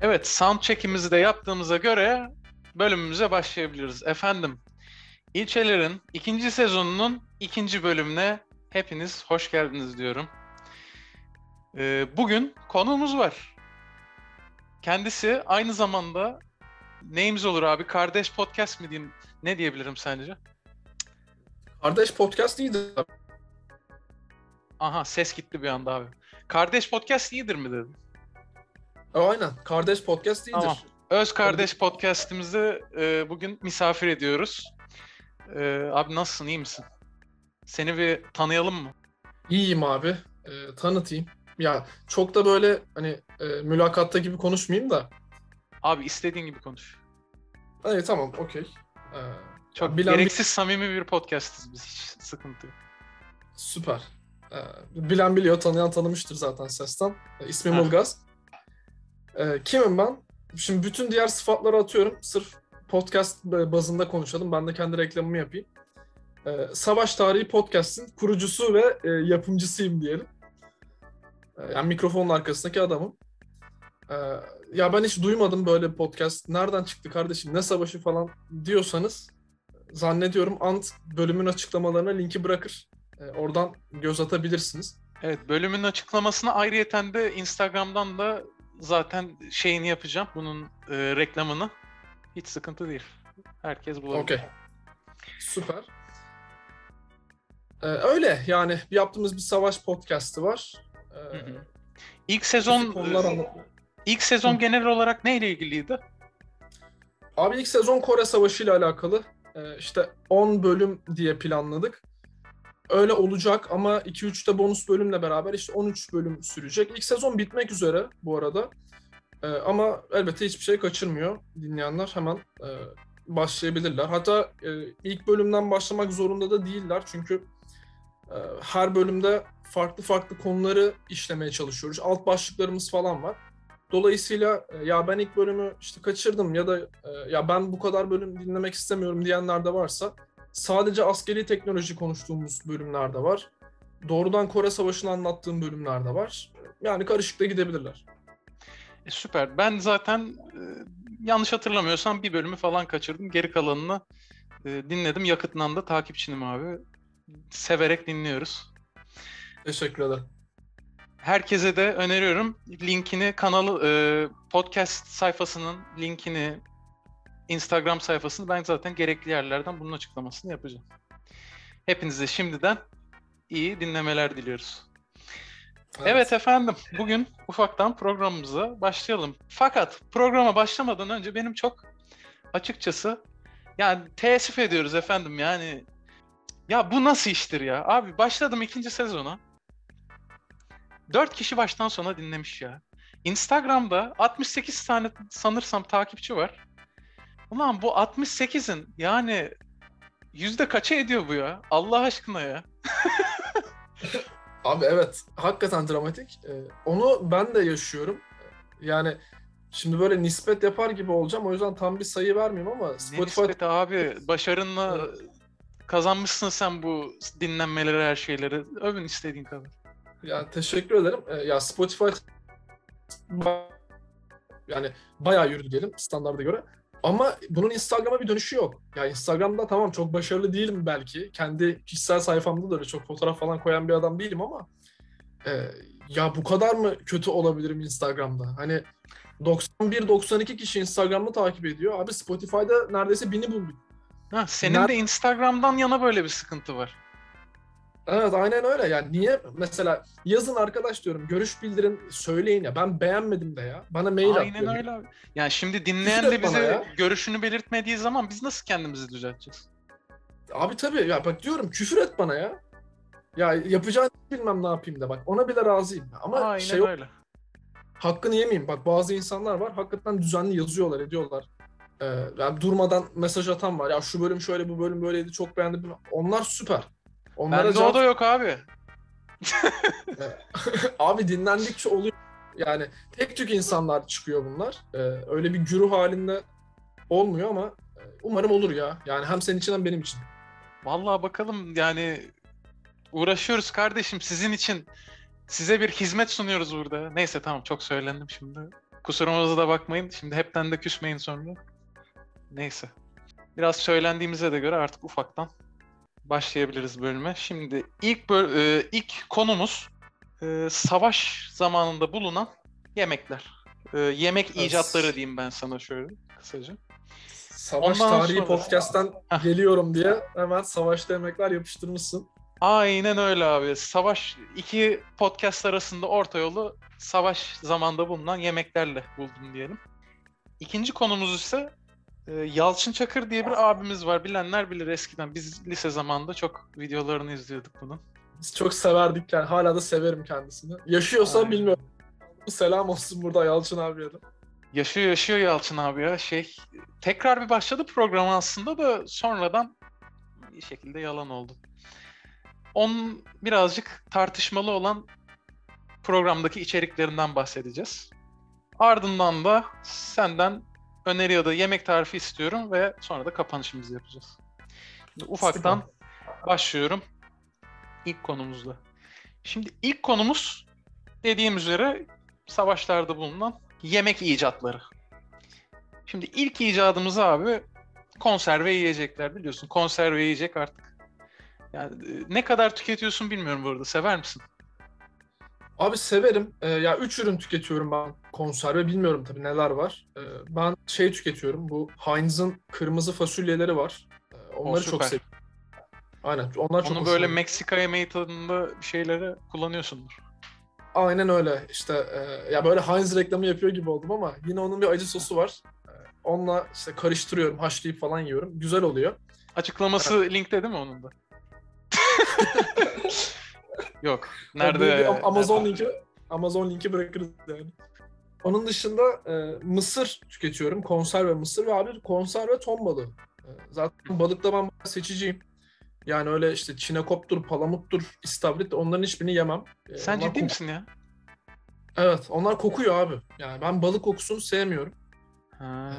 Evet, sound check'imizi de yaptığımıza göre bölümümüze başlayabiliriz. Efendim, İlçelerin ikinci sezonunun ikinci bölümüne hepiniz hoş geldiniz diyorum. Ee, bugün konuğumuz var. Kendisi aynı zamanda neyimiz olur abi? Kardeş podcast mi diyeyim? Ne diyebilirim sence? Kardeş podcast iyidir. Aha ses gitti bir anda abi. Kardeş podcast iyidir mi dedim. E, aynen. Kardeş podcast iyidir. Tamam. Öz Kardeş podcast'imizi e, bugün misafir ediyoruz. E, abi nasılsın, iyi misin? Seni bir tanıyalım mı? İyiyim abi. E, tanıtayım. Ya çok da böyle hani e, mülakatta gibi konuşmayayım da. Abi istediğin gibi konuş. Evet tamam okey. E, Çok bilen gereksiz samimi bir podcast'ız biz. Hiç sıkıntı yok. süper. E, bilen biliyor, tanıyan tanımıştır zaten sesten. E, ismim Ha. Ilgaz. E, kimim ben? Şimdi bütün diğer sıfatları atıyorum. Sırf podcast bazında konuşalım. Ben de kendi reklamımı yapayım. E, Savaş Tarihi Podcast'in kurucusu ve e, yapımcısıyım diyelim. E, yani mikrofonun arkasındaki adamım. E, ya ben hiç duymadım böyle podcast. Nereden çıktı kardeşim, ne savaşı falan diyorsanız zannediyorum Ant bölümün açıklamalarına linki bırakır. E, oradan göz atabilirsiniz. Evet, bölümün açıklamasını ayrıyeten de Instagram'dan da zaten şeyini yapacağım. Bunun e, reklamını. Hiç sıkıntı değil. Herkes bulabilir. Okey. Süper. Ee, öyle yani yaptığımız bir savaş podcast'ı var. Ee, Hı hı. İlk sezon ilk sezon Hı. genel olarak neyle ilgiliydi? Abi ilk sezon Kore Savaşı ile alakalı. Ee, işte 10 bölüm diye planladık. Öyle olacak ama 2-3 de bonus bölümle beraber işte 13 bölüm sürecek. İlk sezon bitmek üzere bu arada. Ee, ama elbette hiçbir şey kaçırmıyor. Dinleyenler hemen e, başlayabilirler. Hatta e, ilk bölümden başlamak zorunda da değiller. Çünkü e, her bölümde farklı farklı konuları işlemeye çalışıyoruz. Alt başlıklarımız falan var. Dolayısıyla e, ya ben ilk bölümü işte kaçırdım ya da e, ya ben bu kadar bölüm dinlemek istemiyorum diyenler de varsa sadece askeri teknoloji konuştuğumuz bölümler de var. Doğrudan Kore Savaşı'nı anlattığım bölümler de var. Yani karışık da gidebilirler. E, süper. Ben zaten e, yanlış hatırlamıyorsam bir bölümü falan kaçırdım. Geri kalanını e, dinledim. Yakıtından da takipçinim abi. Severek dinliyoruz. Teşekkür ederim. Herkese de öneriyorum. Linkini kanalı e, podcast sayfasının linkini Instagram sayfasını ben zaten gerekli yerlerden bunun açıklamasını yapacağım. Hepinize şimdiden iyi dinlemeler diliyoruz. Evet efendim, bugün ufaktan programımıza başlayalım. Fakat programa başlamadan önce benim çok açıkçası yani teessüf ediyoruz efendim yani ya bu nasıl iştir ya? Abi başladım ikinci sezona. Dört kişi baştan sona dinlemiş ya. Instagram'da 68 tane sanırsam takipçi var. Ulan bu 68'in yani yüzde kaça ediyor bu ya? Allah aşkına ya. Abi evet, hakikaten dramatik. Ee, onu ben de yaşıyorum. Yani şimdi böyle nispet yapar gibi olacağım. O yüzden tam bir sayı vermeyeyim ama Ne Spotify nispeti abi başarınla kazanmışsın sen bu dinlenmeleri her şeyleri. Övün istediğin kadar. Ya teşekkür ederim. Ee, ya Spotify yani bayağı yürüdü diyelim standarda göre. Ama bunun Instagram'a bir dönüşü yok. Ya Instagram'da tamam çok başarılı değilim belki. Kendi kişisel sayfamda da öyle çok fotoğraf falan koyan bir adam değilim ama e, ya bu kadar mı kötü olabilirim Instagram'da? Hani 91-92 kişi Instagram'da takip ediyor. Abi Spotify'da neredeyse bini bulduk. Ha, senin Ner- de Instagram'dan yana böyle bir sıkıntı var. Evet aynen öyle yani niye mesela yazın arkadaş diyorum görüş bildirin söyleyin ya ben beğenmedim de ya bana mail at Aynen öyle abi. Yani şimdi dinleyen de bize görüşünü belirtmediği zaman biz nasıl kendimizi düzelteceğiz? Abi tabii ya bak diyorum küfür et bana ya. Ya yapacağını bilmem ne yapayım da bak ona bile razıyım. Ama Aynen şey yok, öyle. hakkını yemeyeyim. Bak bazı insanlar var hakikaten düzenli yazıyorlar ediyorlar. Ee, yani durmadan mesaj atan var. Ya şu bölüm şöyle bu bölüm böyleydi çok beğendim. Onlar süper. Onlara Bende cevap- o da yok abi. Abi dinlendikçe oluyor. Yani tek tük insanlar çıkıyor bunlar. Ee, öyle bir güruh halinde olmuyor ama e, umarım olur ya. Yani hem senin için hem benim için. Vallahi bakalım yani uğraşıyoruz kardeşim sizin için. Size bir hizmet sunuyoruz burada. Neyse tamam çok söylendim şimdi. Kusurumuza da bakmayın. Şimdi hepten de küsmeyin sonra. Neyse. Biraz söylendiğimize de göre artık ufaktan başlayabiliriz bölüme. Şimdi ilk böl- e, ilk konumuz e, savaş zamanında bulunan yemekler. E, yemek Evet. icatları diyeyim ben sana şöyle kısaca. Savaş Ondan tarihi sonra- podcast'ten geliyorum diye hemen savaşta yemekler yapıştırmışsın. Aynen öyle abi. Savaş iki podcast arasında orta yolu savaş zamanında bulunan yemeklerle buldum diyelim. İkinci konumuz ise e, Yalçın Çakır diye bir abimiz var. Bilenler bilir eskiden. Biz lise zamanında çok videolarını izliyorduk bunun. Biz çok severdik yani hala da severim kendisini. Yaşıyorsa Aynen. bilmiyorum. Selam olsun burada Yalçın abiye de. Yaşıyor yaşıyor Yalçın abi ya. Şey tekrar bir başladı program aslında da sonradan bir şekilde yalan oldu. Onun birazcık tartışmalı olan programdaki içeriklerinden bahsedeceğiz. Ardından da senden öneri ya da yemek tarifi istiyorum ve sonra da kapanışımızı yapacağız. Şimdi ufaktan başlıyorum ilk konumuzla. Şimdi ilk konumuz dediğim üzere savaşlarda bulunan yemek icatları. Şimdi ilk icadımız abi konserve yiyecekler biliyorsun. Konserve yiyecek artık. Yani e, ne kadar tüketiyorsun bilmiyorum bu arada. Sever misin? Abi severim. Ee, ya üç ürün tüketiyorum ben konserve. Bilmiyorum tabii neler var. Ee, ben şey tüketiyorum. Bu Heinz'ın kırmızı fasulyeleri var. Ee, onları çok seviyorum. Aynen. Onlar çok Onu böyle gidiyor. Meksika yemeği tadında bir şeyleri kullanıyorsundur. Aynen öyle. İşte e, ya böyle Heinz reklamı yapıyor gibi oldum ama yine onun bir acı sosu var. E, onunla işte karıştırıyorum, haşlayıp falan yiyorum. Güzel oluyor. Açıklaması linkte değil mi onun da? Yok. Yani Nerede? bir- bir Am- Amazon nerede? linki Amazon linki bırakırız yani. Onun dışında e, mısır tüketiyorum. Konserve mısır ve abi konserve ton balığı. E, zaten balıkta ben seçiciyim. Yani öyle işte çinekoptur, palamuttur, istavrit onların hiçbirini yemem. E, Sen ciddi kok- misin ya? Evet, onlar kokuyor abi. Yani ben balık kokusunu sevmiyorum. Ha.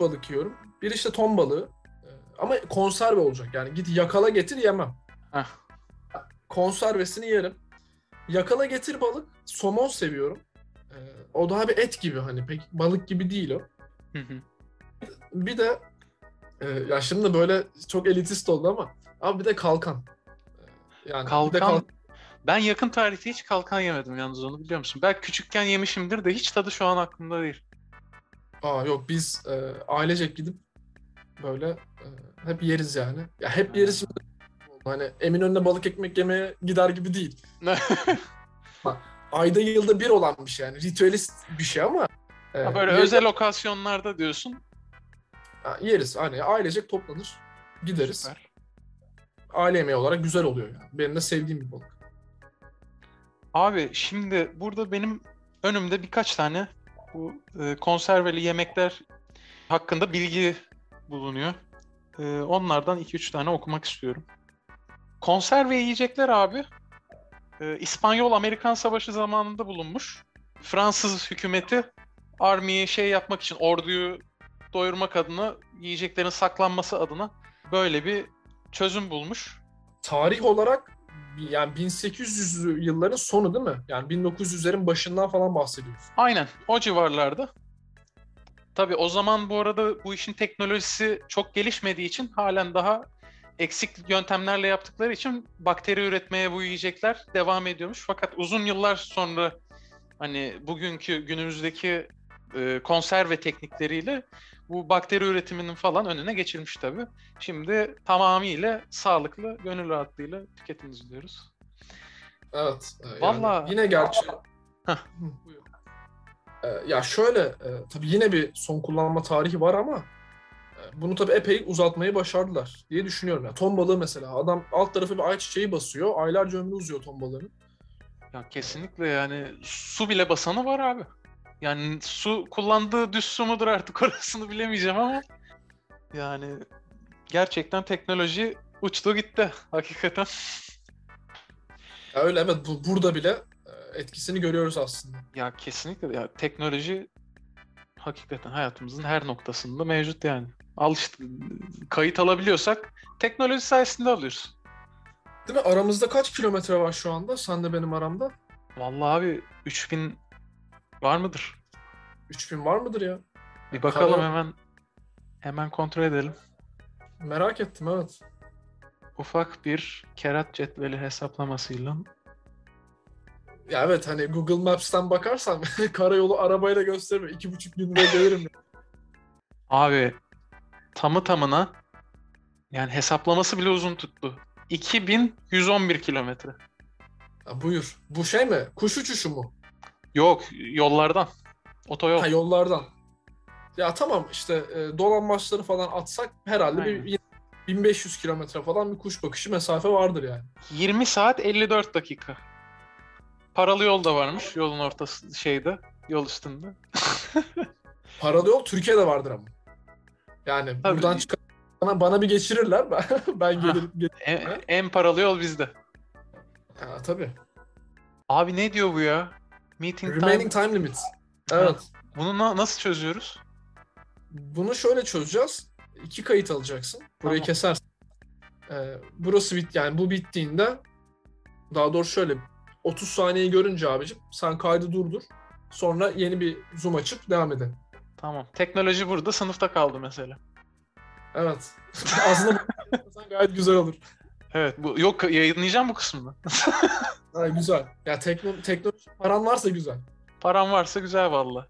balık yiyorum. Bir işte ton balığı. Ee, Ama konserve olacak. Yani git yakala getir yemem. Heh. Konservesini yerim. Yakala getir balık. Somon seviyorum. Ee, O daha bir et gibi hani pek balık gibi değil o. Hı hı. Bir de e, ya şimdi böyle çok elitist oldu ama abi bir de kalkan. Ee, Yani bir de Kalkan. kalkan. Ben yakın tarihte hiç kalkan yemedim yalnız onu biliyor musun? Belki küçükken yemişimdir de hiç tadı şu an aklımda değil. Aa yok biz e, ailecek gidip böyle e, hep yeriz yani. Ya hep yeriz şimdi. Hani Eminönü'ne balık ekmek yemeye gider gibi değil. ayda yılda bir olan bir şey yani. Ritüelist bir şey ama e, Ha, böyle ye- özel okasyonlarda diyorsun. ha, yeriz. Hani ailecek toplanır. Gideriz. Süper. Aile yemeği olarak güzel oluyor yani. Benim de sevdiğim bir balık. Abi şimdi burada benim önümde birkaç tane bu e, konserveli yemekler hakkında bilgi bulunuyor. E, onlardan 2-3 tane okumak istiyorum. Konserve yiyecekler abi e, İspanyol-Amerikan Savaşı zamanında bulunmuş. Fransız hükümeti armiyi şey yapmak için orduyu doyurmak adına yiyeceklerin saklanması adına böyle bir çözüm bulmuş. Tarih olarak yani 1800 yılların sonu değil mi? Yani 1900'lerin başından falan bahsediyoruz. Aynen o civarlarda. Tabii o zaman bu arada bu işin teknolojisi çok gelişmediği için halen daha eksik yöntemlerle yaptıkları için bakteri üretmeye bu yiyecekler devam ediyormuş. Fakat uzun yıllar sonra hani bugünkü günümüzdeki e, konserve teknikleriyle bu bakteri üretiminin falan önüne geçilmiş tabii. Şimdi tamamıyla sağlıklı, gönül rahatlığıyla tüketiniz diyoruz. Evet. e, yani Vallahi- yine gerçi Heh. E, ya şöyle e, tabii yine bir son kullanma tarihi var ama bunu tabii epey uzatmayı başardılar diye düşünüyorum. Yani ton balığı mesela adam alt tarafı bir ayçiçeği basıyor. Aylarca ömrü uzuyor ton balığının. Ya kesinlikle yani su bile basanı var abi. Yani su kullandığı düz su mudur artık orasını bilemeyeceğim ama yani gerçekten teknoloji uçtu gitti hakikaten. Ya öyle evet bu, burada bile e, etkisini görüyoruz aslında. Ya kesinlikle ya teknoloji hakikaten hayatımızın her noktasında mevcut yani. Al işte, kayıt alabiliyorsak teknoloji sayesinde alıyoruz. Değil mi? Aramızda kaç kilometre var şu anda? Sen de benim aramda. Vallahi abi 3000 var mıdır? 3000 var mıdır ya? Bir bakalım Karo- hemen. Hemen kontrol edelim. Merak ettim evet. Ufak bir kerat cetveli hesaplamasıyla. Ya evet hani Google Maps'ten bakarsam karayolu arabayla göstermiyor. İki buçuk günde gelirim. Abi tamı tamına yani hesaplaması bile uzun tuttu. 2111 kilometre. Buyur. Bu şey mi? Kuş uçuşu mu? Yok yollardan. Otoyol. Ha yollardan. Ya tamam işte e, dolanbaçları falan atsak herhalde bir, Aynen. bir 1500 kilometre falan bir kuş bakışı mesafe vardır yani. 20 saat 54 dakika. Paralı yol da varmış yolun ortası şeyde, yol üstünde. Paralı yol Türkiye'de vardır ama. Yani Tabii. buradan çıkan bana, bana bir geçirirler ben, ben gelirim. gel- En, en paralı yol bizde. Ha, tabii. Abi ne diyor bu ya? Meeting time. Remaining time limits. Evet. Bunu na- nasıl çözüyoruz? Bunu şöyle çözeceğiz. İki kayıt alacaksın. Burayı Tamam. kesersin. Ee, burası bit yani bu bittiğinde daha doğrusu şöyle 30 saniyeyi görünce abicim sen kaydı durdur. Sonra yeni bir zoom açıp devam edelim. Tamam. Teknoloji burada sınıfta kaldı mesela. Evet. Aslında gayet güzel olur. Evet. Bu yok yayınlayacağım bu kısmını. Ha, güzel. Ya tekno, teknoloji paran varsa güzel. Param varsa güzel valla.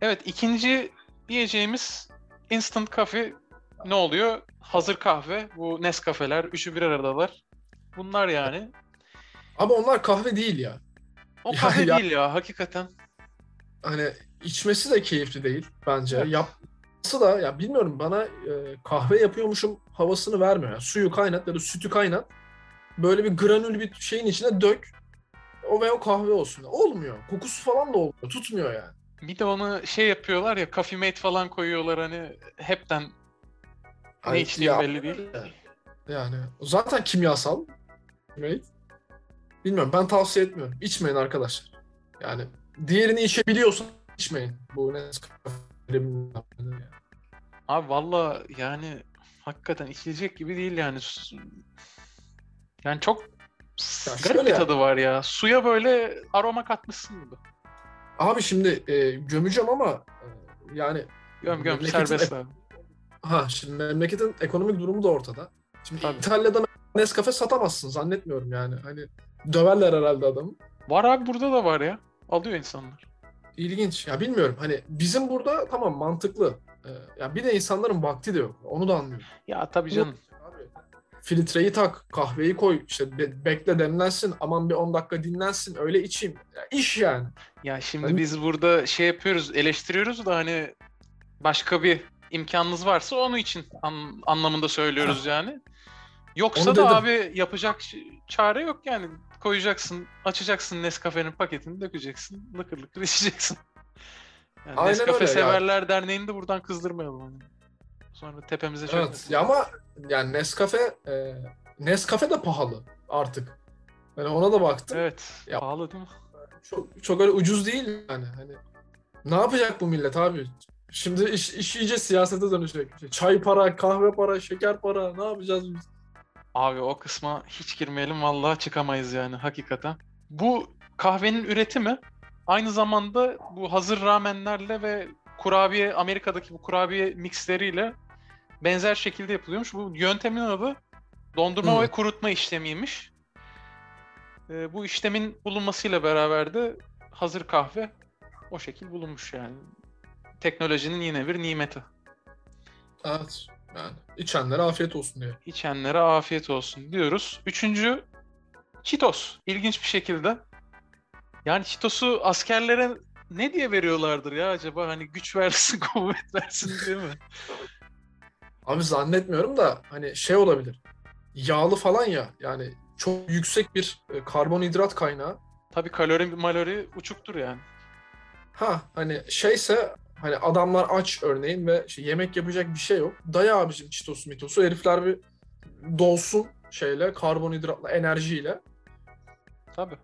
Evet ikinci diyeceğimiz instant coffee ne oluyor? Hazır kahve. Bu Nescafe'ler. Üçü bir aradalar. Bunlar yani. Ama onlar kahve değil ya. O Ya- kahve ya- değil ya hakikaten. Hani içmesi de keyifli değil bence. Evet. Yapması da ya bilmiyorum bana e, kahve yapıyormuşum havasını vermiyor. Yani suyu kaynat ya da sütü kaynat. Böyle bir granül bir şeyin içine dök. O ve o kahve olsun. Olmuyor. Kokusu falan da olmuyor. Tutmuyor yani. Bir de onu şey yapıyorlar ya Coffee Mate falan koyuyorlar hani hepten ne içtiği belli değil. Yani zaten kimyasal. Bilmiyorum ben tavsiye etmiyorum. İçmeyin arkadaşlar. Yani diğerini içebiliyorsan içmeyin. Bu ne. Abi valla yani hakikaten içilecek gibi değil yani. Yani çok Ya garip bir tadı var ya. Suya böyle aroma katmışsın gibi. Abi şimdi e, gömeceğim ama e, yani Göm göm serbest abi. Ha şimdi memleketin ekonomik durumu da ortada. Şimdi Tabii. İtalya'da Nescafe satamazsın zannetmiyorum yani. Hani döverler herhalde adamı. Var abi burada da var ya. Alıyor insanlar. İlginç. Ya bilmiyorum. Hani bizim burada tamam mantıklı. Ee, ya bir de insanların vakti de yok. Onu da anlıyorum. Ya tabii canım. Abi, filtreyi tak, kahveyi koy, işte be- bekle demlensin, aman bir 10 dakika dinlensin, öyle içeyim. Ya iş yani. Ya şimdi Ben- biz burada şey yapıyoruz, eleştiriyoruz da hani başka bir imkanınız varsa onu için an- anlamında söylüyoruz yani. Yoksa da abi yapacak çare yok yani. Koyacaksın, açacaksın Nescafe'nin paketini, dökeceksin, lıkır lıkır içeceksin. Yani Aynen Nescafe. Severler Derneği'ni de buradan kızdırmayalım. Hani. Sonra tepemize Evet. çökmesin. Ya ama yani Nescafe e, Nescafe de pahalı artık. Yani ona da baktım. Evet, Ya- pahalı değil mi? Çok çok öyle ucuz değil yani. Hani ne yapacak bu millet abi? Şimdi iş, iş iyice siyasete. İşte Çay para, kahve para, şeker para ne yapacağız biz? Abi o kısma hiç girmeyelim vallahi çıkamayız yani hakikaten. Bu kahvenin üretimi aynı zamanda bu hazır ramenlerle ve kurabiye Amerika'daki bu kurabiye mixleriyle benzer şekilde yapılıyormuş. Bu yöntemin adı dondurma Hı. ve kurutma işlemiymiş. Ee, bu işlemin bulunmasıyla beraber de hazır kahve o şekil bulunmuş yani. Teknolojinin yine bir nimeti. Evet. Yani içenlere afiyet olsun diye. İçenlere afiyet olsun diyoruz. Üçüncü Cheetos. İlginç bir şekilde. Yani Cheetos'u askerlere ne diye veriyorlardır ya acaba? Hani güç versin, kuvvet versin diye mi? Abi zannetmiyorum da hani şey olabilir. Yağlı falan ya yani çok yüksek bir e, karbonhidrat kaynağı. Tabii kalori malori uçuktur yani. Ha hani şeyse hani adamlar aç örneğin ve işte yemek yapacak bir şey yok. Daya abicim çitosu mitosu herifler bir dolsun şeyle karbonhidratla enerjiyle. Tabii.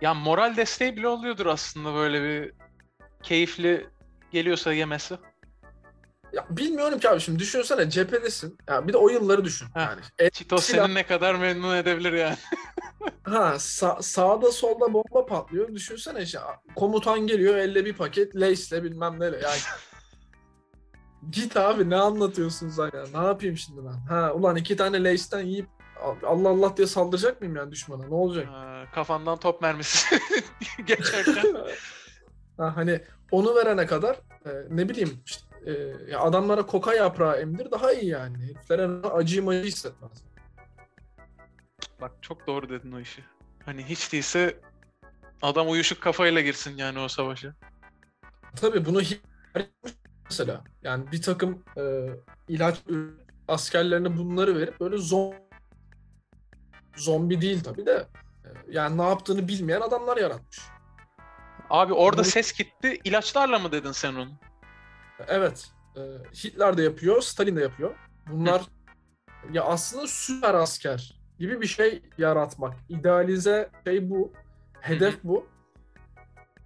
Ya moral desteği bile oluyordur aslında böyle bir keyifli geliyorsa yemesi. Ya bilmiyorum ki abi şimdi düşünsene cephedesin. Ya bir de o yılları düşün. Heh. Yani Silah- seni ne kadar memnun edebilir yani. Ha sa- sağda solda bomba patlıyor. Düşünsene işte komutan geliyor elde bir paket Lace'le bilmem neyle. Yani Git abi ne anlatıyorsun ya? Ne yapayım şimdi ben? Ha ulan iki tane Lace'den yiyip Allah Allah diye saldıracak mıyım yani düşmana? Ne olacak? Ha, kafandan top mermisi geçerken. ha, hani onu verene kadar e, ne bileyim işte, e, ya adamlara koka yaprağı emdir daha iyi yani. Heriflere acıyı macı hissetmez. Bak çok doğru dedin o işi. Hani hiç değilse adam uyuşuk kafayla girsin yani o savaşa. Tabii bunu mesela yani bir takım e, ilaç askerlerine bunları verip böyle zombi zombi değil tabii de e, yani ne yaptığını bilmeyen adamlar yaratmış. Abi orada Bunu- ses gitti. İlaçlarla mı dedin sen onu? Evet. e, Hitler de yapıyor, Stalin de yapıyor. Bunlar ya aslında süper asker gibi bir şey yaratmak. İdealize şey bu. Hedef bu.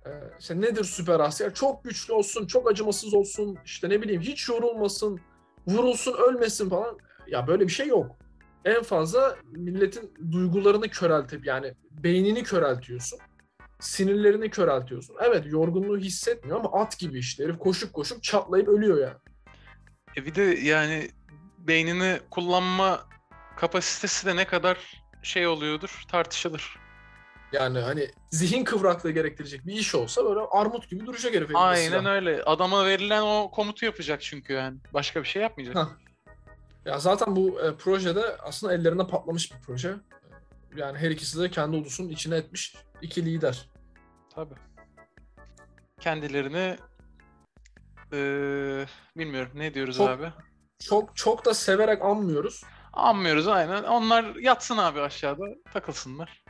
E, işte nedir süper asker? Çok güçlü olsun, çok acımasız olsun, işte ne bileyim hiç yorulmasın, vurulsun, ölmesin falan. Ya böyle bir şey yok. En fazla milletin duygularını köreltip yani beynini köreltiyorsun. Sinirlerini köreltiyorsun. Evet yorgunluğu hissetmiyor ama at gibi işte. Herif koşup koşup çatlayıp ölüyor yani. E bir de yani beynini kullanma kapasitesi de ne kadar şey oluyordur tartışılır. Yani hani zihin kıvraklığı gerektirecek bir iş olsa böyle armut gibi duracak herif. Aynen silah. öyle. Adama verilen o komutu yapacak çünkü yani. Başka bir şey yapmayacak. Hah. Ya zaten bu e, projede aslında ellerine patlamış bir proje. Yani her ikisi de kendi ulusunun içine etmiş iki lider. Tabii. Kendilerini eee, bilmiyorum ne diyoruz Çok- abi. Çok çok da severek anmıyoruz. Anmıyoruz aynen. Onlar yatsın abi aşağıda takılsınlar.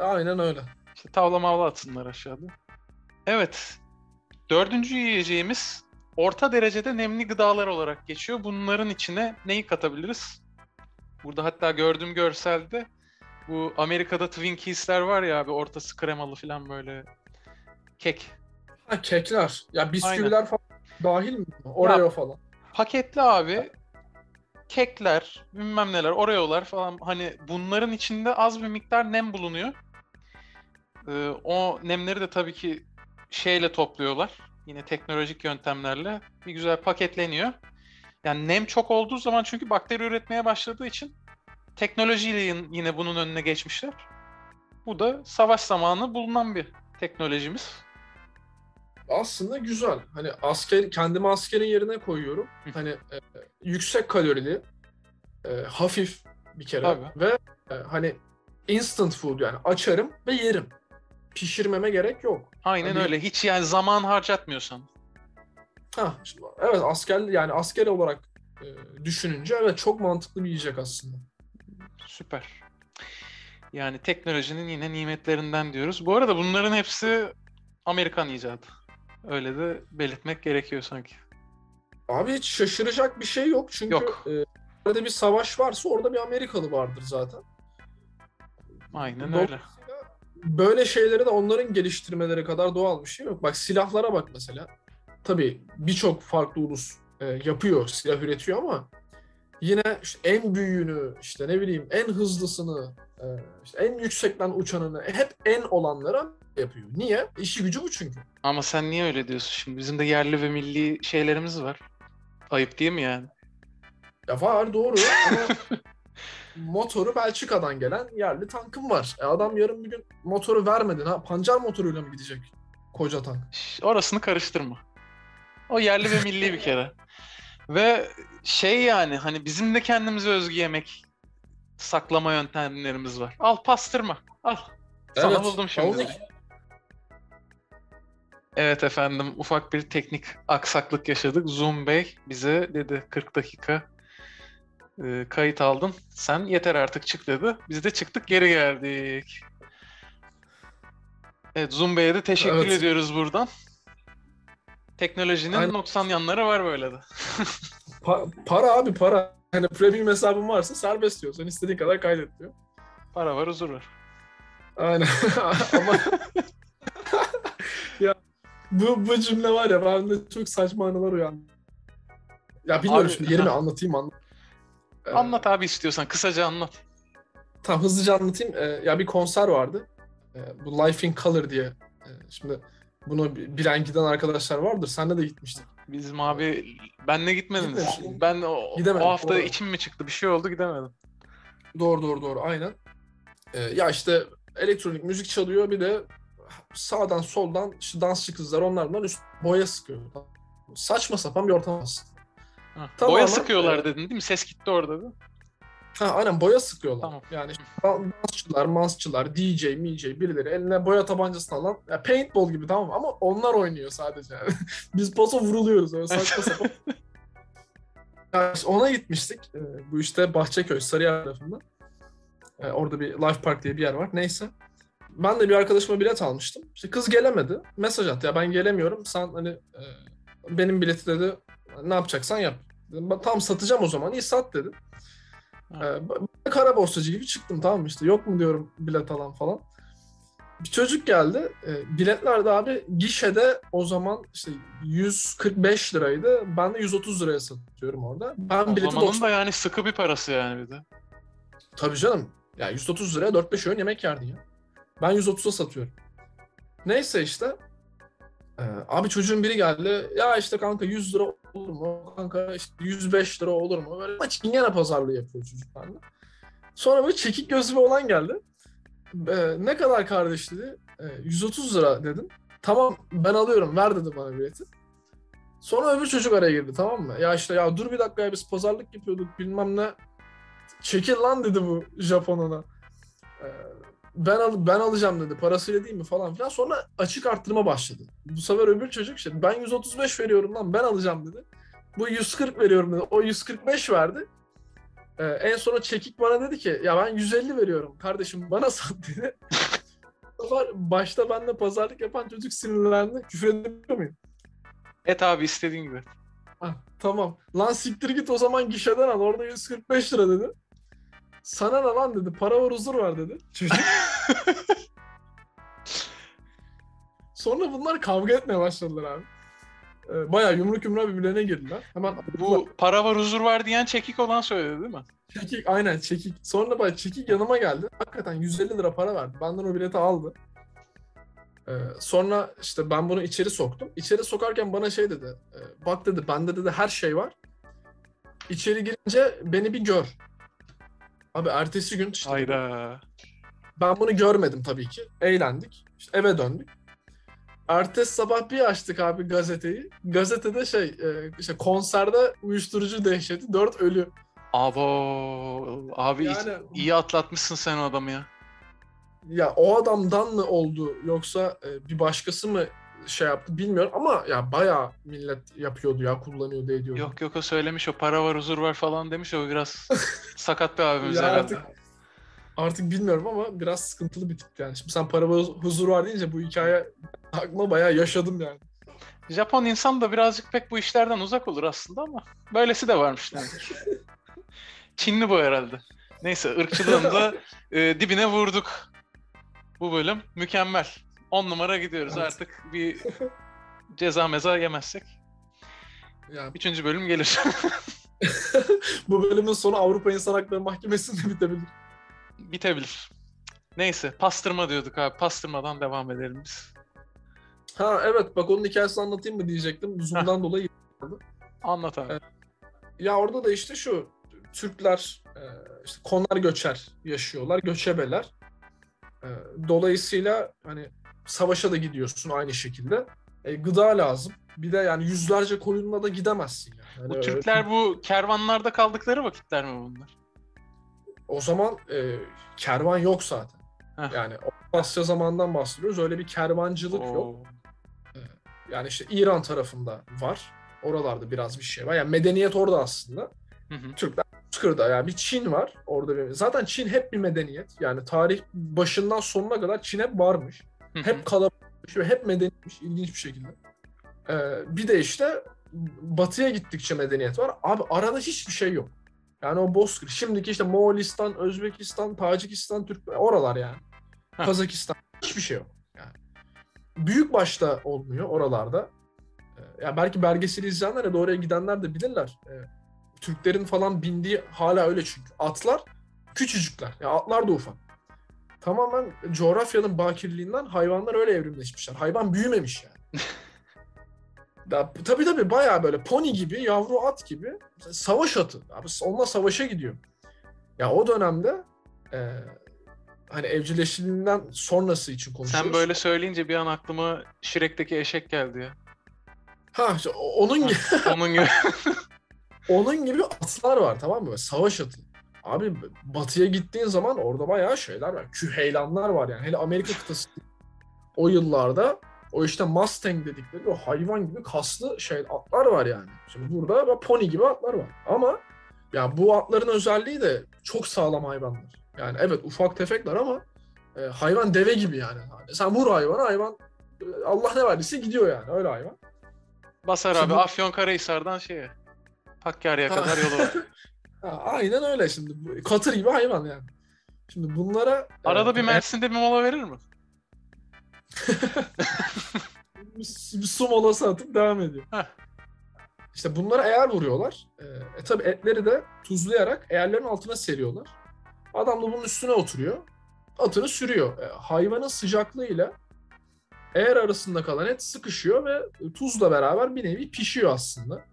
Aynen öyle. İşte tavla mavla atsınlar aşağıda. Evet. Dördüncü yiyeceğimiz orta derecede nemli gıdalar olarak geçiyor. Bunların içine neyi katabiliriz? Burada hatta gördüğüm görselde bu Amerika'da Twinkies'ler var ya abi ortası kremalı falan böyle kek. Ha, kekler. Ya bisküviler falan dahil mi? Oreo falan. Paketli abi kekler, bilmem neler, Oreo'lar falan hani bunların içinde az bir miktar nem bulunuyor. Ee, o nemleri de tabii ki şeyle topluyorlar. Yine teknolojik yöntemlerle bir güzel paketleniyor. Yani nem çok olduğu zaman çünkü bakteri üretmeye başladığı için teknolojiyle yin- yine bunun önüne geçmişler. Bu da savaş zamanı bulunan bir teknolojimiz. Aslında güzel. Hani asker kendimi askerin yerine koyuyorum. Hani e, yüksek kalorili, e, hafif bir kere Tabii. ve e, hani instant food yani açarım ve yerim. Pişirmeme gerek yok. Aynen Hani- öyle. Hiç yani zaman harcatmıyorsan. Ha, evet asker yani asker olarak e, düşününce evet çok mantıklı bir yiyecek aslında. Süper. Yani teknolojinin yine nimetlerinden diyoruz. Bu arada bunların hepsi Amerikan icadı. Öyle de belirtmek gerekiyor sanki. Abi hiç şaşıracak bir şey yok çünkü Yok. e, orada bir savaş varsa orada bir Amerikalı vardır zaten. Aynen Doğru. öyle. Böyle şeyleri de onların geliştirmeleri kadar doğal bir şey yok. Bak silahlara bak mesela. Tabii birçok farklı ulus e, yapıyor, silah üretiyor ama yine işte en büyüğünü, işte ne bileyim en hızlısını, e, işte en yüksekten uçanını hep en olanlara yapıyor. Niye? İşi gücü bu çünkü. Ama sen niye öyle diyorsun şimdi? Bizim de yerli ve milli şeylerimiz var. Ayıp değil mi yani? Ya var doğru ama motoru Belçika'dan gelen yerli tankım var. E adam yarın bir gün motoru vermedin ha pancar motoruyla mı gidecek koca tank? Şş, Orasını karıştırma. O yerli ve milli bir kere. Ve şey yani hani bizim de kendimize özgü yemek saklama yöntemlerimiz var. Al pastırma. Al. Sana buldum şimdi. Evet efendim ufak bir teknik aksaklık yaşadık. Zoom Bey bize dedi 40 dakika e, kayıt aldın. Sen yeter artık çık dedi. Biz de çıktık geri geldik. Evet Zoom Bey'e de teşekkür Evet. ediyoruz buradan. Teknolojinin Aynen. noksan yanları var böyle de. Pa- para abi para. Hani premium hesabın varsa serbest diyor. Sen istediğin kadar kaydet diyor. Para var huzur var. Aynen. Ama bu, bu cümle var ya bende çok saçma anılar uyandı. Ya bilmiyorum Abi- şimdi yerimi anlatayım anlat. Ee, Anlat abi istiyorsan kısaca anlat. Tamam hızlıca anlatayım. Ee, ya bir konser vardı. Ee, bu Life in Color diye. Ee, şimdi bunu bilen giden arkadaşlar vardır. Senle de gitmiştik. Bizim abi benle gitmedim. Gitmemişsin. Ben o, Gidemedim, o hafta doğru. içim mi çıktı? Bir şey oldu gidemedim. Doğru doğru doğru aynen. Ee, ya işte elektronik müzik çalıyor bir de sağdan soldan işte dansçı kızlar onlardan üst boya sıkıyor. Saçma sapan bir ortam aslında. Ha, Tamamen, Boya sıkıyorlar e, dedin değil mi? Ses gitti orada değil mi? Ha, aynen boya sıkıyorlar. Tamam. Yani işte dansçılar, mansçılar, DJ, MJ birileri eline boya tabancasını alan ya paintball gibi tamam ama onlar oynuyor sadece yani. Biz paso vuruluyoruz öyle saçma sapan. Ya işte ona gitmiştik. Ee, bu işte Bahçeköy, Sarıyer tarafında. Ee, orada bir Life Park diye bir yer var. Neyse. Ben de bir arkadaşıma bilet almıştım. İşte kız gelemedi. Mesaj attı. Ya ben gelemiyorum. Sen hani e, benim bileti dedi ne yapacaksan yap. Dedim, "Ben tam satacağım o zaman. İyi sat dedi. Ee, ben kara borsacı gibi çıktım tamam mı işte. Yok mu diyorum bilet alan falan. Bir çocuk geldi. E, biletler de abi gişede o zaman işte 145 liraydı. Ben de 130 liraya satıyorum orada. Ben O bileti zamanın 90 da yani sıkı bir parası yani bir de. Tabii canım. Ya 130 liraya 4-5 öğün yemek yerdin ya. Ben 130'a satıyorum. Neyse işte. Ee, abi çocuğun biri geldi. Ya işte kanka 100 lira olur mu? Kanka işte 105 lira olur mu? Böyle çingene pazarlığı yapıyor çocuk bende. Sonra böyle çekik gözlü olan geldi. Ee, ne kadar kardeş dedi. Ee, 130 lira dedim. Tamam ben alıyorum ver dedi bana bileti. Sonra öbür çocuk araya girdi tamam mı? Ya işte ya dur bir dakika ya biz pazarlık yapıyorduk bilmem ne. Çekil lan dedi bu Japon ona. Ben al ben alacağım dedi. Parasıyla değil mi falan filan. Sonra açık arttırma başladı. Bu sefer öbür çocuk işte ben 135 veriyorum lan ben alacağım dedi. Bu 140 veriyorum dedi. O 145 verdi. Ee, en sonra çekik bana dedi ki ya ben 150 veriyorum kardeşim bana sat dedi. Başta benimle pazarlık yapan çocuk sinirlendi. Küfür edebiliyor muyum? Et abi istediğin gibi. Ah, tamam. Lan siktir git o zaman gişeden al. Orada 145 lira dedi. Sana ne lan dedi. Para var huzur var dedi. Çocuk. Sonra bunlar kavga etmeye başladılar abi. Ee, bayağı yumruk yumruğa birbirlerine girdiler. Hemen Bu para var huzur var diyen çekik olan söyledi değil mi? çekik aynen çekik. Sonra bak çekik yanıma geldi. Hakikaten 150 lira para verdi. Benden o bileti aldı. Ee, sonra işte ben bunu içeri soktum. İçeri sokarken bana şey dedi. e, bak dedi bende dedi her şey var. İçeri girince beni bir gör. Abi ertesi gün işte Hayda. ben bunu görmedim tabii ki. Eğlendik. İşte eve döndük. Ertesi sabah bir açtık abi gazeteyi. Gazetede şey e, işte konserde uyuşturucu dehşeti 4 ölü. Abo abi Yani iyi atlatmışsın sen o adamı ya. ya o adamdan mı oldu yoksa e, bir başkası mı şey yaptı bilmiyorum ama ya bayağı millet yapıyordu ya kullanıyordu ediyordu. Yok yok o söylemiş o para var huzur var falan demiş o biraz sakat bir abimiz Ya herhalde. artık artık bilmiyorum ama biraz sıkıntılı bir tip yani. Şimdi sen para ve huzur var deyince bu hikaye aklıma bayağı yaşadım yani. Japon insan da birazcık pek bu işlerden uzak olur aslında ama böylesi de varmış demek. Çinli bu herhalde. Neyse ırkçılığın da e, dibine vurduk. Bu bölüm mükemmel. 10 numara gidiyoruz Evet. artık bir ceza meza yemezsek. Yani Üçüncü bölüm gelir. bu bölümün sonu Avrupa İnsan Hakları Mahkemesi'nde bitebilir. Bitebilir. Neyse pastırma diyorduk abi. Pastırmadan devam edelim biz. Ha evet bak onun hikayesini anlatayım mı diyecektim. Zoom'dan dolayı. Anlat abi. Ya orada da işte şu Türkler e, işte konar göçer yaşıyorlar, göçebeler. E, Dolayısıyla hani savaşa da gidiyorsun aynı şekilde. E, gıda lazım. Bir de yani yüzlerce koyunla da gidemezsin yani. Hani Bu öyle- Türkler bu kervanlarda kaldıkları vakitler mi bunlar? o zaman e, kervan yok zaten. Heh. Yani Asya zamandan bahsediyoruz. Öyle bir kervancılık yok. Oo. Yani işte İran tarafında var. Oralarda biraz bir şey var. Yani medeniyet orada aslında. Hı hı. Türkler Bozkır'da yani bir Çin var. Orada bir, zaten Çin hep bir medeniyet. Yani tarih başından sonuna kadar Çin hep varmış. Hep kalabalıkmış ve hep medeniyetmiş ilginç bir şekilde. Ee, bir de işte batıya gittikçe medeniyet var. Abi arada hiçbir şey yok. Yani o Bozkır. Şimdiki işte Moğolistan, Özbekistan, Tacikistan, Türk oralar yani. Heh. Kazakistan hiçbir şey yok. Yani. Büyük başta olmuyor oralarda. Ee, Ya belki belgeseli izleyenler ya da oraya gidenler de bilirler. Ee, Türklerin falan bindiği hala öyle çünkü. Atlar Küçücükler. Ya atlar da ufak. Tamamen coğrafyanın bakirliğinden hayvanlar öyle evrimleşmişler. Hayvan büyümemiş yani. da, tabii tabii bayağı böyle pony gibi, yavru at gibi savaş atı. Abi onunla savaşa gidiyor. Ya o dönemde e, hani evcilleştiğinden sonrası için konuşuyoruz. Sen böyle söyleyince bir an aklıma Shrek'teki eşek geldi ya. Ha onun gibi Onun gibi. onun gibi atlar var tamam mı? Böyle Savaş atı. Abi batıya gittiğin zaman orada bayağı şeyler var. Küheylanlar var yani. Hele Amerika kıtası o yıllarda o işte Mustang dedikleri o hayvan gibi kaslı şey atlar var yani. Şimdi burada pony gibi atlar var. Ama ya bu atların özelliği de çok sağlam hayvanlar. Yani evet ufak tefekler ama e, hayvan deve gibi yani. Yani Sen vur hayvanı hayvan e, Allah ne verdiyse gidiyor yani öyle hayvan. Basar Şimdi- abi Afyonkarahisar'dan şeye. Hakkari'ye Ha. kadar yolu var. Ha, aynen öyle şimdi. Katır gibi hayvan yani. Şimdi bunlara Arada e, bir Mersin'de bir mola verir mi? bir, bir su molası atıp devam ediyor. Heh. İşte bunlara eğer vuruyorlar. E, e tabi etleri de tuzlayarak eğerlerin altına seriyorlar. Adam da bunun üstüne oturuyor. Atını sürüyor. E, hayvanın sıcaklığıyla eğer arasında kalan et sıkışıyor ve tuzla beraber bir nevi pişiyor aslında.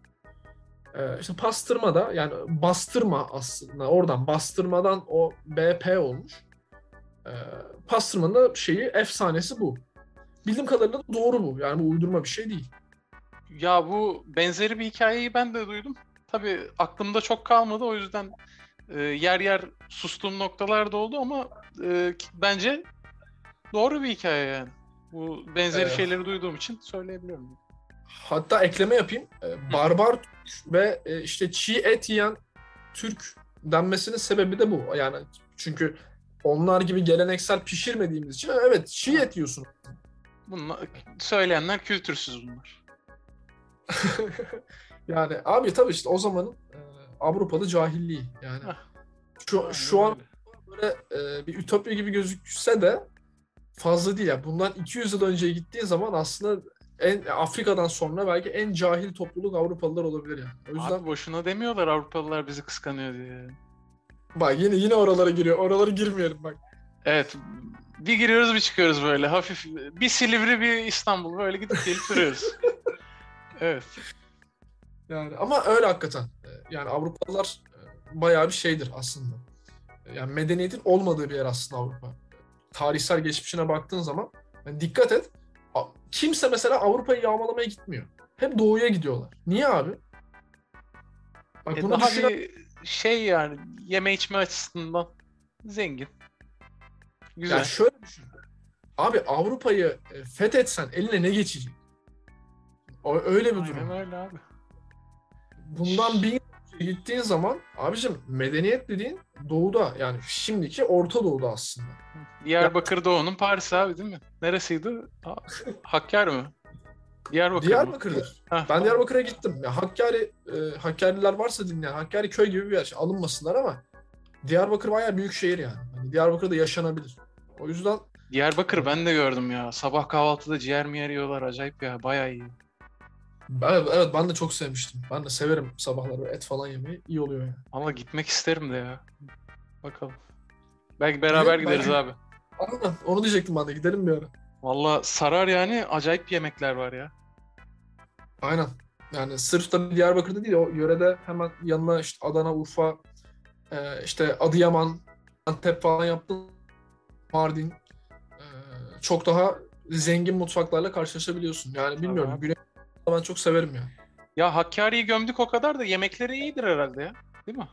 E, işte pastırma da yani bastırma aslında oradan bastırmadan o BP olmuş. E, pastırmanın da şeyi efsanesi bu. Bildiğim kadarıyla da doğru bu. Yani bu uydurma bir şey değil. Ya bu benzeri bir hikayeyi ben de duydum. Tabii aklımda çok kalmadı o yüzden e, yer yer sustuğum noktalar da oldu ama e, bence doğru bir hikaye yani. Bu benzeri Evet. şeyleri duyduğum için söyleyebiliyorum. Hatta ekleme yapayım. Ee, Barbar Türk ve e, işte çiğ et yiyen Türk denmesinin sebebi de bu. Yani çünkü onlar gibi geleneksel pişirmediğimiz için evet çiğ et yiyorsun. Bunlar, söyleyenler kültürsüz bunlar. yani abi tabii işte o zamanın e, Avrupalı cahilliği. Yani şu, şu an Öyle. böyle e, bir ütopya gibi gözükse de fazla değil. Yani bundan 200 yıl önceye gittiğin zaman aslında en Afrika'dan sonra belki en cahil topluluk Avrupalılar olabilir yani. O yüzden Abi boşuna demiyorlar Avrupalılar bizi kıskanıyor diye. bak yine yine oralara giriyor. Oralara girmeyelim bak. Evet. Bir giriyoruz bir çıkıyoruz böyle hafif. Bir Silivri bir İstanbul böyle gidip gelip duruyoruz. evet. Yani ama öyle hakikaten. Ee, Yani Avrupalılar e, bayağı bir şeydir aslında. E, Yani medeniyetin olmadığı bir yer aslında Avrupa. Tarihsel geçmişine baktığın zaman yani dikkat et. Kimse mesela Avrupa'yı yağmalamaya gitmiyor. Hep doğuya gidiyorlar. Niye abi? Bak E bunu daha düşünen- bir şey yani yeme içme açısından zengin. Güzel. Ya şöyle düşün. Abi Avrupa'yı e, fethetsen eline ne geçecek? O, öyle bir durum. Aynen öyle abi. Bundan bin gittiğin zaman abicim medeniyet dediğin doğuda yani şimdiki Orta Doğu'da aslında. Diyarbakır Doğu'nun Paris abi değil mi? Neresiydi? Ha- Hakkari mi? Diyarbakır mı? Diyarbakır'dır. Heh, Ben Diyarbakır'a gittim. Ya Hakkari, e, Hakkariler varsa dinleyen, Hakkari köy gibi bir yer. Şey, Alınmasınlar ama Diyarbakır bayağı büyük şehir yani. Hani Diyarbakır'da yaşanabilir. O yüzden Diyarbakır ben de gördüm ya. Sabah kahvaltıda ciğer mi yiyorlar acayip ya. Bayağı iyi. Evet, evet ben de çok sevmiştim. Ben de severim sabahları et falan yemeyi. İyi oluyor yani. Ama gitmek isterim de ya. Bakalım. Belki beraber Gidelim, gideriz belki. abi. Aynen. Onu diyecektim ben de. Gidelim bir ara. Valla sarar yani. Acayip yemekler var ya. Aynen. Yani sırf da Diyarbakır'da değil o yörede hemen yanına işte Adana, Urfa, e, işte Adıyaman, Antep falan yaptın. Mardin. e, çok daha zengin mutfaklarla karşılaşabiliyorsun. Yani bilmiyorum. abi. Güney ben çok severim ya. Ya Hakkari'yi gömdük o kadar da yemekleri iyidir herhalde ya. Değil mi?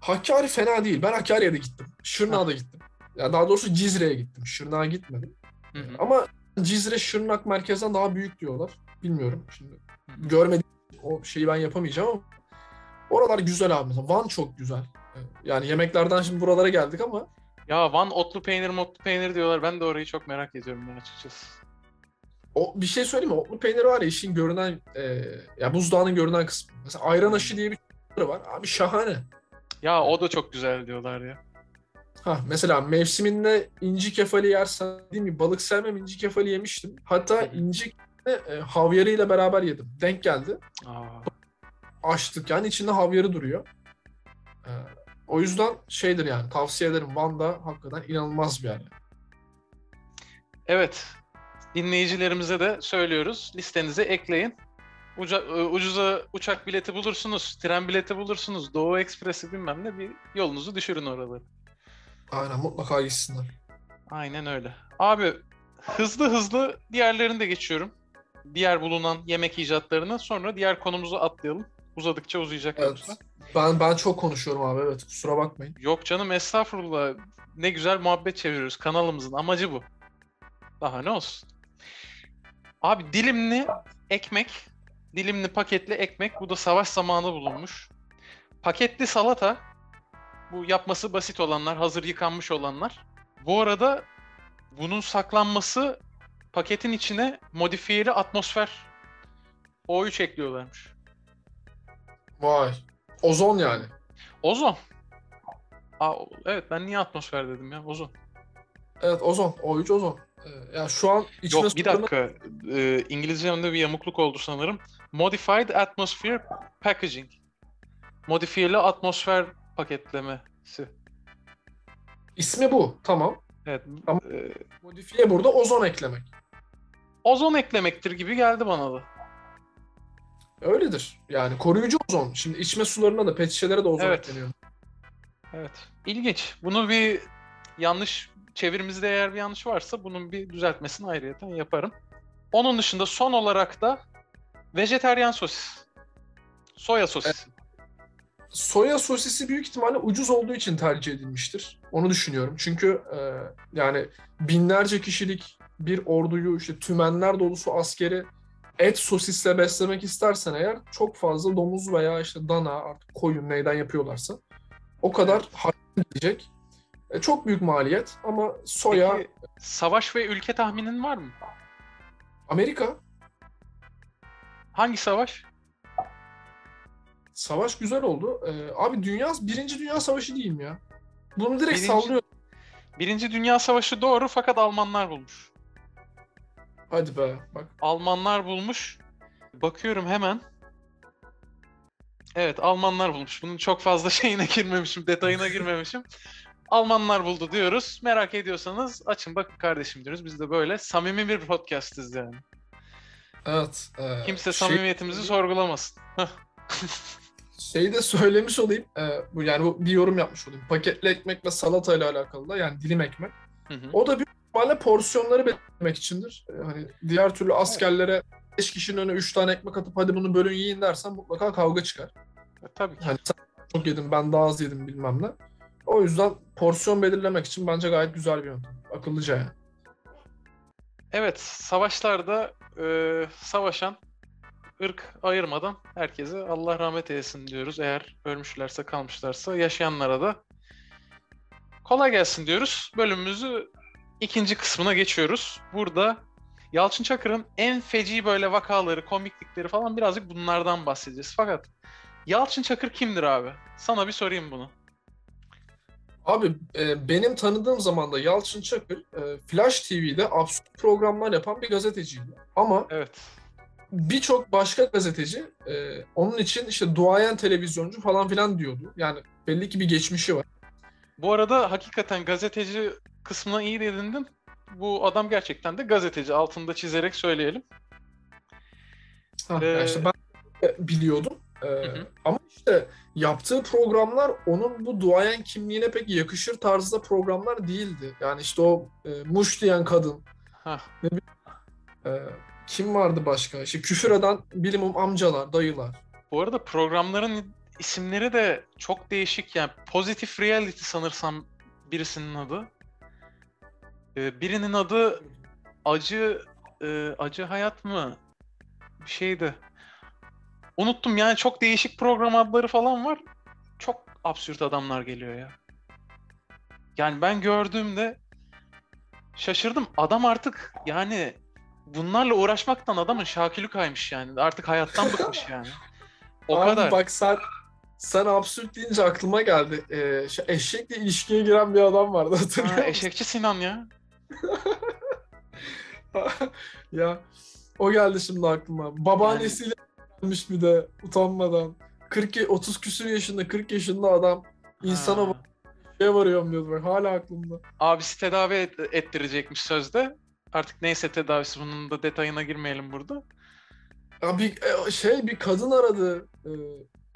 Hakkari fena değil. Ben Hakkari'ye de gittim. Şırnak'a da gittim. Ya daha doğrusu Cizre'ye gittim. Şırnak'a gitmedim. Hı hı. Ama Cizre Şırnak merkezden daha büyük diyorlar. Bilmiyorum şimdi. Hı hı. Görmedim o şeyi ben yapamayacağım ama oralar güzel abi. Mesela Van çok güzel. Yani yemeklerden şimdi buralara geldik ama Ya Van otlu peynir motlu peynir diyorlar. Ben de orayı çok merak ediyorum ben açıkçası. O bir şey söyleyeyim mi? Otlu peynir var ya işin görünen e, ya buzdağının görünen kısmı. Mesela ayran aşı diye bir şey var. Abi şahane. Ya o da çok güzel diyorlar ya. Ha mesela mevsiminde inci kefali yersen değil mi? Balık sevmem inci kefali yemiştim. Hatta inci e, havyarıyla beraber yedim. Denk geldi. Aa, Açtık yani içinde havyarı duruyor. Ee, O yüzden şeydir yani tavsiye ederim. Van'da hakikaten inanılmaz bir yer. Evet. Dinleyicilerimize de söylüyoruz. Listenize ekleyin. Uca, e, ucuza uçak bileti bulursunuz, tren bileti bulursunuz, Doğu Ekspresi bilmem ne bir yolunuzu düşürün oraları. Aynen mutlaka gitsinler. Aynen öyle. Abi hızlı hızlı diğerlerini de geçiyorum. Diğer bulunan yemek icatlarını sonra diğer konumuzu atlayalım. Uzadıkça uzayacak Evet. yoksa. Ben ben çok konuşuyorum abi evet kusura bakmayın. Yok canım estağfurullah. Ne güzel muhabbet çeviriyoruz. Kanalımızın amacı bu. Daha ne olsun. Abi dilimli ekmek, dilimli paketli ekmek. Bu da savaş zamanı bulunmuş. Paketli salata. Bu yapması basit olanlar, hazır yıkanmış olanlar. Bu arada bunun saklanması paketin içine modifiyeli atmosfer O3 ekliyorlarmış. Vay. Ozon yani. Ozon. Aa, evet ben niye atmosfer dedim ya? Ozon. Evet ozon. O3 ozon. Ee, ya şu an içme Yok bir dakika. Ee, İngilizcemde bir yamukluk oldu sanırım. Modified Atmosphere Packaging. Modifiyeli atmosfer paketlemesi. İsmi bu. Tamam. Evet. Ama- ee, Modifiye burada ozon eklemek. ozon eklemektir gibi geldi bana da. Öyledir. Yani koruyucu ozon. Şimdi içme sularına da pet şişelere de ozon Evet. ekleniyor. Evet. İlginç. Bunu bir yanlış çevirimizde eğer bir yanlış varsa bunun bir düzeltmesini ayrıyeten yaparım. Onun dışında son olarak da vejeteryan sosis. Soya sosisi. Soya sosisi büyük ihtimalle ucuz olduğu için tercih edilmiştir. Onu düşünüyorum. Çünkü e, yani binlerce kişilik bir orduyu işte tümenler dolusu askeri et sosisle beslemek istersen eğer çok fazla domuz veya işte dana artık koyun neyden yapıyorlarsa o kadar harcı gidecek. E, çok büyük maliyet ama soya Peki, savaş ve ülke tahminin var mı? Amerika Hangi savaş? savaş güzel oldu. E, abi dünya birinci dünya savaşı mi ya? Bunu direkt Birinci- sallıyor. Birinci Dünya Savaşı doğru fakat Almanlar bulmuş. Hadi be bak. Almanlar bulmuş. Bakıyorum hemen. Evet Almanlar bulmuş. Bunun çok fazla şeyine girmemişim, detayına girmemişim. Almanlar buldu diyoruz. Merak ediyorsanız açın bakın kardeşim diyoruz. Biz de böyle samimi bir podcast'iz yani. Evet. e, Kimse şey- samimiyetimizi sorgulamasın. Şeyi de söylemiş olayım. e, bu yani bu bir yorum yapmış olayım. Paketli ekmek ve salata ile alakalı da yani dilim ekmek. Hı hı. O da büyük ihtimalle porsiyonları belirlemek içindir. E, hani diğer türlü askerlere 5 kişinin önüne 3 tane ekmek atıp hadi bunu bölün yiyin dersen mutlaka kavga çıkar. E, Tabii ki. Hani sen çok yedin ben daha az yedim bilmem ne. O yüzden porsiyon belirlemek için bence gayet güzel bir yöntem. Akıllıca yani. Evet, savaşlarda e, savaşan ırk ayırmadan herkese Allah rahmet eylesin diyoruz. Eğer ölmüşlerse kalmışlarsa yaşayanlara da kolay gelsin diyoruz. Bölümümüzü ikinci kısmına geçiyoruz. Burada Yalçın Çakır'ın en feci böyle vakaları, komiklikleri falan birazcık bunlardan bahsedeceğiz. Fakat Yalçın Çakır kimdir abi? Sana bir sorayım bunu. Abi e, benim tanıdığım zaman da Yalçın Çakır e, Flash TV'de absürt programlar yapan bir gazeteciydi. Ama Evet. birçok başka gazeteci e, onun için işte duayen televizyoncu falan filan diyordu. Yani belli ki bir geçmişi var. Bu arada hakikaten gazeteci kısmına iyi dedindin. Bu adam gerçekten de gazeteci. Altında çizerek söyleyelim. Ha, Ee, işte ben biliyordum. E, hı. Ama işte yaptığı programlar onun bu duayen kimliğine pek yakışır tarzda programlar değildi. Yani işte o e, muş diyen kadın, Hah. e, kim vardı başka? İşte küfür eden bilimum amcalar, dayılar. Bu arada programların isimleri de çok değişik. Yani Positive Reality sanırsam birisinin adı. Ee, birinin adı Acı e, Acı Hayat mı? Bir şeydi. Unuttum yani çok değişik program adları falan var. Çok absürt adamlar geliyor ya. Yani ben gördüğümde şaşırdım. Adam artık yani bunlarla uğraşmaktan adamın şakülü kaymış yani. Artık hayattan bıkmış yani. O Abi kadar. bak sen sen absürt deyince aklıma geldi. Ee, şu eşekle ilişkiye giren bir adam vardı hatırlıyor Ha, eşekçi Sinan ya. ya o geldi şimdi aklıma. Babaannesiyle gelmiş bir de utanmadan. 40 30 küsür yaşında 40 yaşında adam insana Ha. şeye varıyorum diyordu. Bak, hala aklımda. Abisi tedavi et- ettirecekmiş sözde. Artık neyse tedavisi bunun da detayına girmeyelim burada. Ya bir e, şey bir kadın aradı. Ee,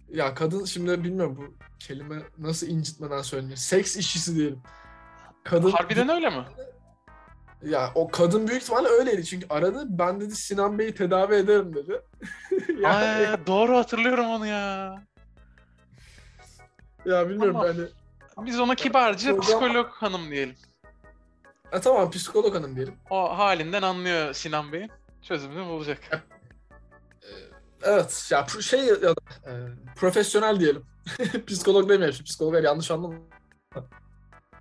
ya kadın şimdi bilmiyorum bu kelime nasıl incitmeden söylenir. Seks işçisi diyelim. Kadın Harbiden öyle mi? Ya o kadın büyük ihtimalle öyleydi çünkü aradı. Ben dedi Sinan Bey'i tedavi ederim dedi. ya, Ay, doğru hatırlıyorum onu ya. ya bilmiyorum Tamam. hani. Biz ona kibarca Program- psikolog hanım diyelim. Ha, tamam psikolog hanım diyelim. O halinden anlıyor Sinan Bey'in. Çözümünü bulacak. Ee, Evet ya şey ya da e, profesyonel diyelim. psikolog demeyelim. Psikologlar yanlış anlama.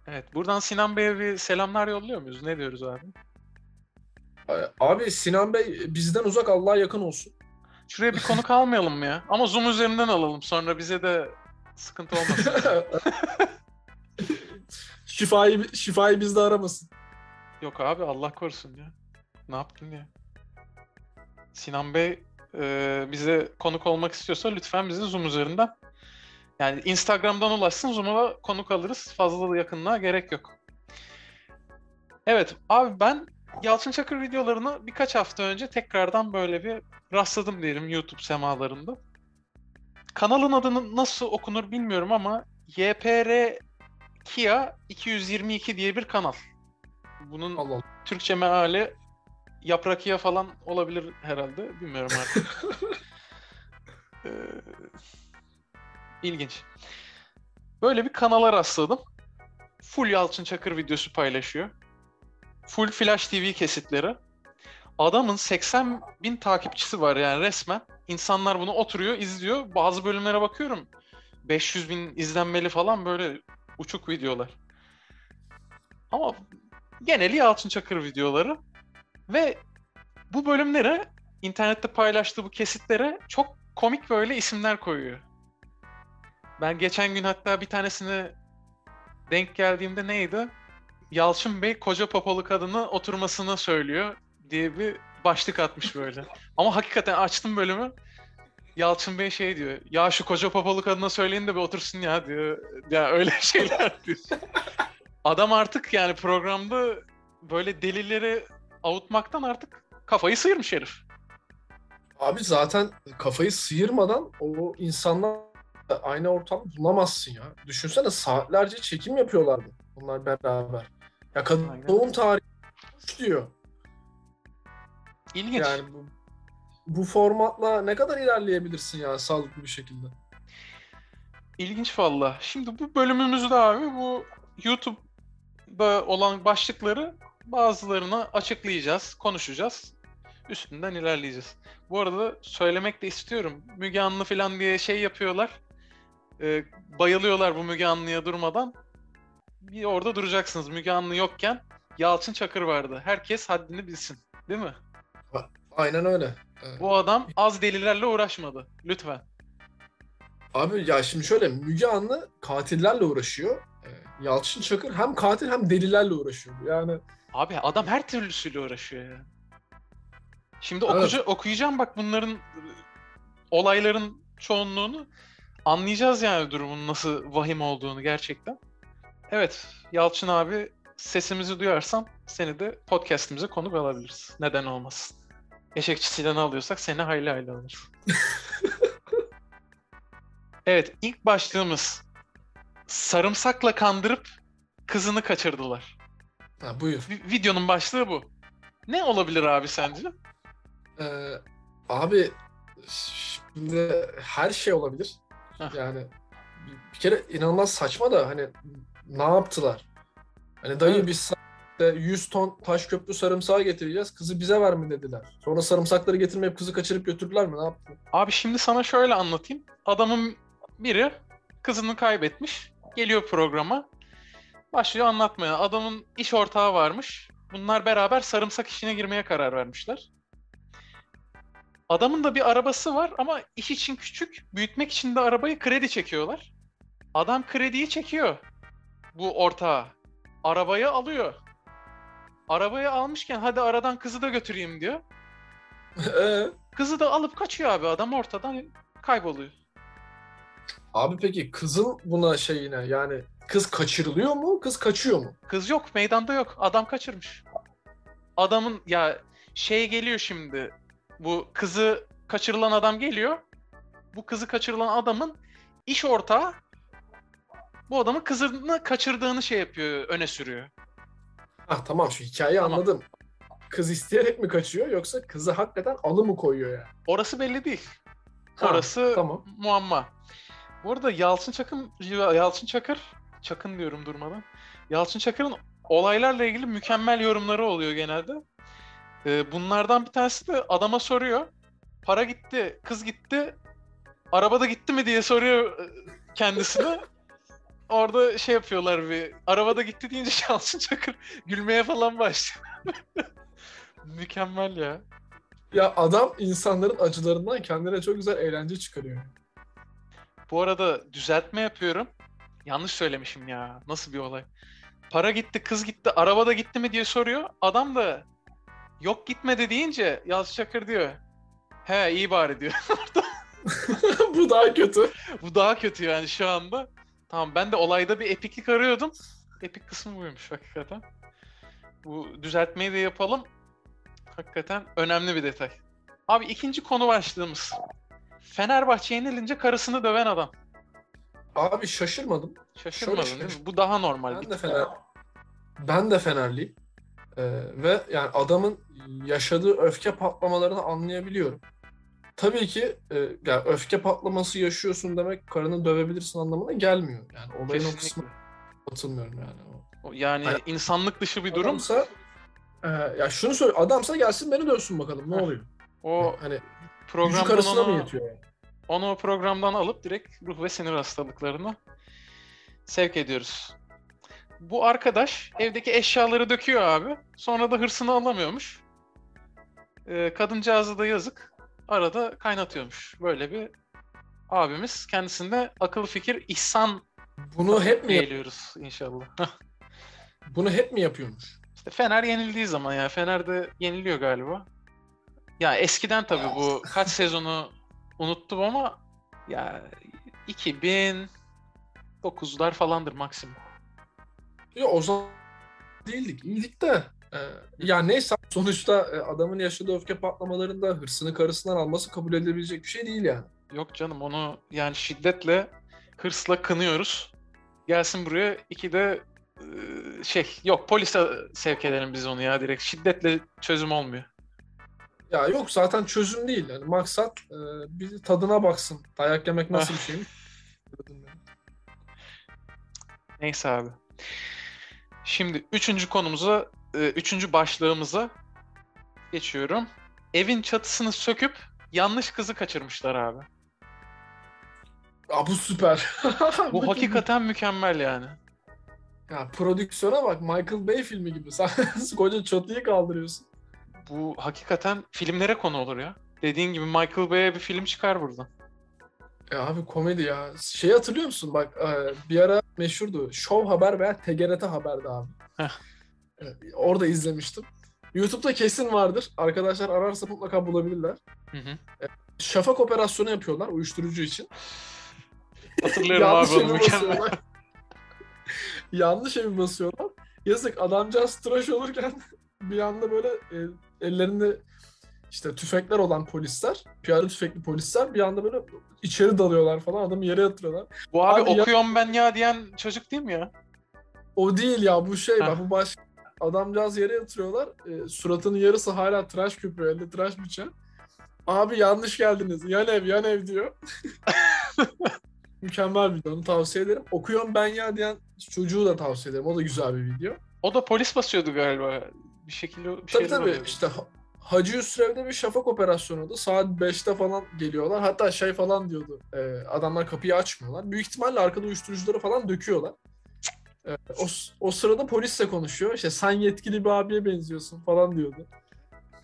Evet. Buradan Sinan Bey'e bir selamlar yolluyor muyuz? Ne diyoruz abi? Abi Sinan Bey bizden uzak Allah'a yakın olsun. Şuraya bir konuk almayalım mı ya? Ama Zoom üzerinden alalım. Sonra bize de sıkıntı olmasın. şifayı şifayı bizde aramasın. Yok abi Allah korusun ya. Ne yaptın ya? Sinan Bey e, bize konuk olmak istiyorsa lütfen bizi Zoom üzerinden yani Instagram'dan ulaşsın Zoom'a konuk alırız. Fazla da yakınlığa gerek yok. Evet abi ben Yalçın Çakır videolarını birkaç hafta önce tekrardan böyle bir rastladım diyelim YouTube semalarında. Kanalın adını nasıl okunur bilmiyorum ama YPR Kia 222 diye bir kanal. Bunun Allah. Türkçe meali yaprakiye falan olabilir herhalde. Bilmiyorum artık. Ee, ilginç. Böyle bir kanala rastladım. Full Yalçın Çakır videosu paylaşıyor. Full Flash TV kesitleri. Adamın 80 bin takipçisi var yani resmen. İnsanlar bunu oturuyor, izliyor. Bazı bölümlere bakıyorum. 500 bin izlenmeli falan böyle uçuk videolar. Ama geneli Yalçın Çakır videoları. Ve bu bölümlere, internette paylaştığı bu kesitlere çok komik böyle isimler koyuyor. Ben geçen gün hatta bir tanesine denk geldiğimde neydi? Yalçın Bey koca papalı kadını oturmasını söylüyor diye bir başlık atmış böyle. Ama hakikaten açtım bölümü. Yalçın Bey şey diyor. Ya şu koca papalı kadına söyleyin de bir otursun ya diyor. Ya öyle şeyler diyor. Adam artık yani programda böyle delileri avutmaktan artık kafayı sıyırmış herif. Abi zaten kafayı sıyırmadan o insanlar aynı ortam bulamazsın ya. Düşünsene saatlerce çekim yapıyorlardı bunlar beraber. Ya kadın Aynen. doğum tarihi diyor. İlginç. Yani bu, bu formatla ne kadar ilerleyebilirsin ya sağlıklı bir şekilde. İlginç valla. Şimdi bu bölümümüzde abi bu YouTube'da olan başlıkları bazılarını açıklayacağız, konuşacağız. Üstünden ilerleyeceğiz. Bu arada söylemek de istiyorum. Müge Anlı falan diye şey yapıyorlar. Ee, bayılıyorlar bu Müge Anlı'ya durmadan. Bir orada duracaksınız. Müge Anlı yokken Yalçın Çakır vardı. Herkes haddini bilsin. Değil mi? Aynen öyle. Bu adam az delilerle uğraşmadı. Lütfen. Abi ya şimdi şöyle Müge Anlı katillerle uğraşıyor. Ee, Yalçın Çakır hem katil hem delilerle uğraşıyor. Yani Abi adam her türlüsüyle uğraşıyor ya. Şimdi Evet. okuyacağım bak bunların e, olayların çoğunluğunu anlayacağız yani durumun nasıl vahim olduğunu gerçekten. Evet Yalçın abi sesimizi duyarsan seni de podcastimize konuk alabiliriz. Neden olmasın. Eşekçisiyle ne alıyorsak seni hayli hayli alır. evet ilk başlığımız sarımsakla kandırıp kızını kaçırdılar. ha, buyur. Vi- videonun başlığı bu. Ne olabilir abi sence? Ee, abi şimdi her şey olabilir. Heh. Yani bir- kere inanılmaz saçma da hani ne yaptılar? Hani dayı Evet. biz sa- 100 ton taş köprü sarımsağı getireceğiz. Kızı bize ver mi dediler. Sonra sarımsakları getirmeyip kızı kaçırıp götürdüler mi? Ne yaptılar? Abi şimdi sana şöyle anlatayım. Adamın biri kızını kaybetmiş. Geliyor programa. Başlıyor anlatmaya. Adamın iş ortağı varmış. Bunlar beraber sarımsak işine girmeye karar vermişler. Adamın da bir arabası var ama iş için küçük. Büyütmek için de arabayı kredi çekiyorlar. Adam krediyi çekiyor. Bu ortağı. Arabayı alıyor. Arabayı almışken hadi aradan kızı da götüreyim diyor. Ee, Kızı da alıp kaçıyor abi adam ortadan kayboluyor. Abi peki kızın buna şeyine yani kız kaçırılıyor mu? Kız kaçıyor mu? Kız yok, meydanda yok. Adam kaçırmış. Adamın ya şey geliyor şimdi. Bu kızı kaçırılan adam geliyor. Bu kızı kaçırılan adamın iş ortağı bu adamın kızını kaçırdığını şey yapıyor, öne sürüyor. Ah tamam şu hikayeyi Tamam. anladım. Kız isteyerek mi kaçıyor yoksa kızı hakikaten alı mı koyuyor yani? Orası belli değil. Ha, Orası tamam. muamma. Bu arada Yalçın Çakın, Yalçın Çakır, Çakın diyorum durmadan. Yalçın Çakır'ın olaylarla ilgili mükemmel yorumları oluyor genelde. Ee, bunlardan bir tanesi de adama soruyor. Para gitti, kız gitti, arabada gitti mi diye soruyor e, kendisine. Orada şey yapıyorlar bir, arabada gitti deyince Yalçın Çakır gülmeye falan başlıyor. mükemmel ya. Ya adam insanların acılarından kendine çok güzel eğlence çıkarıyor. Bu arada düzeltme yapıyorum. Yanlış söylemişim ya. Nasıl bir olay? Para gitti, kız gitti, arabada gitti mi diye soruyor. Adam da yok gitmedi deyince Yalçın Çakır diyor. He iyi bari diyor. Bu daha kötü. Bu daha kötü yani şu anda. Tamam ben de olayda bir epiklik arıyordum. Epik kısmı buymuş hakikaten. Bu düzeltmeyi de yapalım. Hakikaten önemli bir detay. Abi ikinci konu başlığımız. Fenerbahçe yenilince karısını döven adam. Abi şaşırmadım. Şaşırmadın Şöyle değil mi? Bu daha normal. Ben bir de Fener ben de Fenerliyim. Ee, ve yani adamın yaşadığı öfke patlamalarını anlayabiliyorum. Tabii ki e, yani öfke patlaması yaşıyorsun demek karını dövebilirsin anlamına gelmiyor. Yani olayın o Kesinlikle. kısmına katılmıyorum yani. O. O Yani Hayır. insanlık dışı bir durum. Adamsa e, ya şunu söyle adamsa gelsin beni dövsün bakalım ne oluyor? O hani programdan karısına mı onu, yetiyor yani? onu o programdan alıp direkt ruh ve sinir hastalıklarına sevk ediyoruz. Bu arkadaş evdeki eşyaları döküyor abi. Sonra da hırsını alamıyormuş. Ee, kadıncağızı da yazık. Arada kaynatıyormuş. Böyle bir abimiz. Kendisinde akıl fikir ihsan Bunu hep mi eğiliyoruz inşallah. bunu hep mi yapıyormuş? İşte Fener yenildiği zaman ya. Fener de yeniliyor galiba. Ya eskiden tabii bu kaç sezonu unuttum ama ya 2009'lar falandır maksimum. Ya o zaman değildik. iyiydik de. E, ya neyse sonuçta e, adamın yaşadığı öfke patlamalarında hırsını karısından alması kabul edilebilecek bir şey değil yani. Yok canım onu yani şiddetle, hırsla kınıyoruz. Gelsin buraya iki de e, şey yok polise sevk edelim biz onu ya direkt. Şiddetle çözüm olmuyor. Ya yok zaten çözüm değil. Yani maksat e, bir tadına baksın. Dayak yemek nasıl bir şeymiş. Neyse abi. Şimdi üçüncü konumuza, e, üçüncü başlığımıza geçiyorum. Evin çatısını söküp yanlış kızı kaçırmışlar abi. Aa, bu süper. Bu hakikaten mükemmel yani. Ya prodüksiyona bak Michael Bay filmi gibi. Sen koca çatıyı kaldırıyorsun. Bu hakikaten filmlere konu olur ya. Dediğin gibi Michael Bay'e bir film çıkar buradan. Ya abi komedi ya. Şey hatırlıyor musun? Bak e, bir ara meşhurdu. Show Haber veya TGRT Haber'di abi. E, Orada izlemiştim. YouTube'da kesin vardır. Arkadaşlar ararsa mutlaka bulabilirler. Hı hı. Şafak operasyonu yapıyorlar uyuşturucu için. Hatırlıyorum Yanlış abi onu mükemmel. Yanlış evi basıyorlar. Yazık adamcağız tıraş olurken bir anda böyle e, ellerinde işte tüfekler olan polisler, piyade tüfekli polisler bir anda böyle içeri dalıyorlar falan adamı yere yatırıyorlar. Bu abi, Abi ya- okuyorum ben ya diyen çocuk değil mi ya? O değil ya bu şey bak bu başka. Adamcağız yere yatırıyorlar. E, suratının yarısı hala tıraş köpüğü elde tıraş bıçağı. Abi yanlış geldiniz. Yan ev yan ev diyor. Mükemmel bir video. Onu tavsiye ederim. Okuyorum ben ya diyen çocuğu da tavsiye ederim. O da güzel bir video. O da polis basıyordu galiba. Bir şekilde bir Tabii tabii oluyordu. işte Hacı Üsrev'de bir şafak operasyonuydu. Saat 5'te falan geliyorlar. Hatta şey falan diyordu. e, adamlar kapıyı açmıyorlar. Büyük ihtimalle arkada uyuşturucuları falan döküyorlar. E, o, o sırada polisle konuşuyor. İşte sen yetkili bir abiye benziyorsun falan diyordu.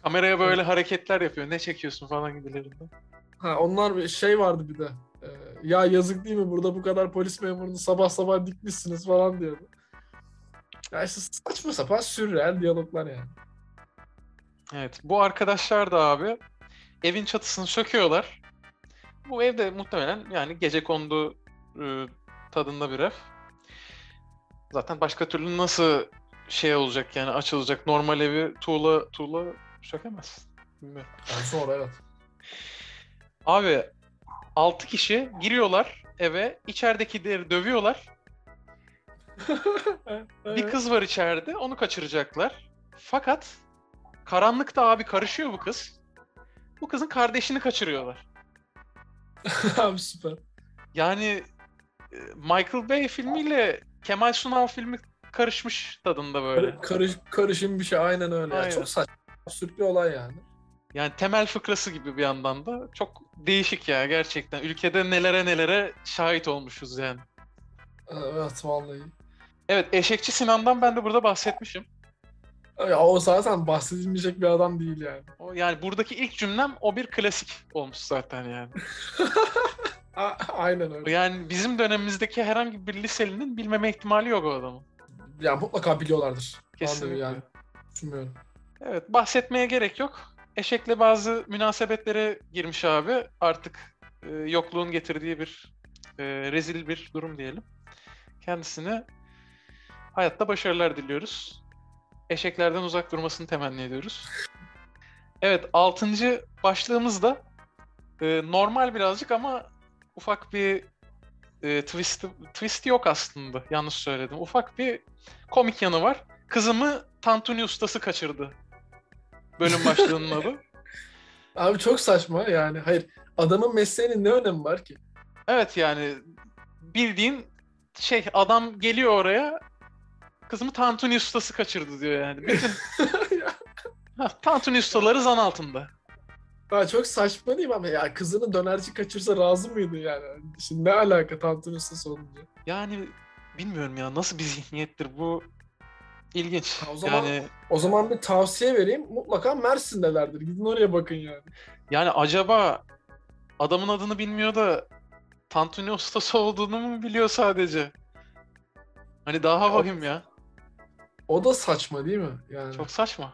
Kameraya böyle hareketler yapıyor. Ne çekiyorsun falan gibilerinden. Ha onlar bir şey vardı bir de. E, ya yazık değil mi burada bu kadar polis memurunu sabah sabah dikmişsiniz falan diyordu. Ya işte saçma sapan sürreel diyaloglar yani. Evet. Bu arkadaşlar da abi evin çatısını söküyorlar. Bu evde muhtemelen yani gece kondu e, tadında bir ev. Zaten başka türlü nasıl şey olacak yani açılacak normal evi tuğla tuğla sökemez. Bilmiyorum. Yani sonra evet. Abi 6 kişi giriyorlar eve içeridekileri dövüyorlar. Bir kız var içeride onu kaçıracaklar. Fakat karanlıkta abi karışıyor bu kız. Bu kızın kardeşini kaçırıyorlar. Abi süper. Yani e, Michael Bay filmiyle Kemal Sunal filmi karışmış tadında böyle. Karış, karışım bir şey aynen öyle. Aynen. çok saçma. Absürt bir olay yani. Yani temel fıkrası gibi bir yandan da çok değişik ya gerçekten. Ülkede nelere nelere şahit olmuşuz yani. Evet vallahi. Evet Eşekçi Sinan'dan ben de burada bahsetmişim. Ya o zaten bahsedilmeyecek bir adam değil yani. O yani buradaki ilk cümlem o bir klasik olmuş zaten yani. A- aynen öyle. Yani bizim dönemimizdeki herhangi bir liselinin bilmeme ihtimali yok o adamın. Ya mutlaka biliyorlardır. Kesinlikle. yani düşünmüyorum. Evet bahsetmeye gerek yok. Eşekle bazı münasebetlere girmiş abi. Artık e, yokluğun getirdiği bir e, rezil bir durum diyelim. Kendisine hayatta başarılar diliyoruz. Eşeklerden uzak durmasını temenni ediyoruz. Evet altıncı başlığımız da e, normal birazcık ama ufak bir e, twist, twist yok aslında. Yanlış söyledim. Ufak bir komik yanı var. Kızımı Tantuni ustası kaçırdı. Bölüm başlığının adı. Abi çok saçma yani. Hayır adamın mesleğinin ne önemi var ki? Evet yani bildiğin şey adam geliyor oraya kızımı Tantuni ustası kaçırdı diyor yani. Bütün ha, Tantuni ustaları zan altında. Ya çok saçma değil mi ama ya kızını dönerci kaçırsa razı mıydı yani? Şimdi ne alaka tantuni ustası olunca? Yani bilmiyorum ya nasıl bir zihniyettir bu ilginç. Ha, o zaman- Yani O zaman bir tavsiye vereyim. Mutlaka Mersin'delerdir. Gidin oraya bakın yani. yani acaba adamın adını bilmiyor da Tantuni ustası olduğunu mu biliyor sadece? Hani daha Ya- vahim ya. O da saçma değil mi? Yani. Çok saçma.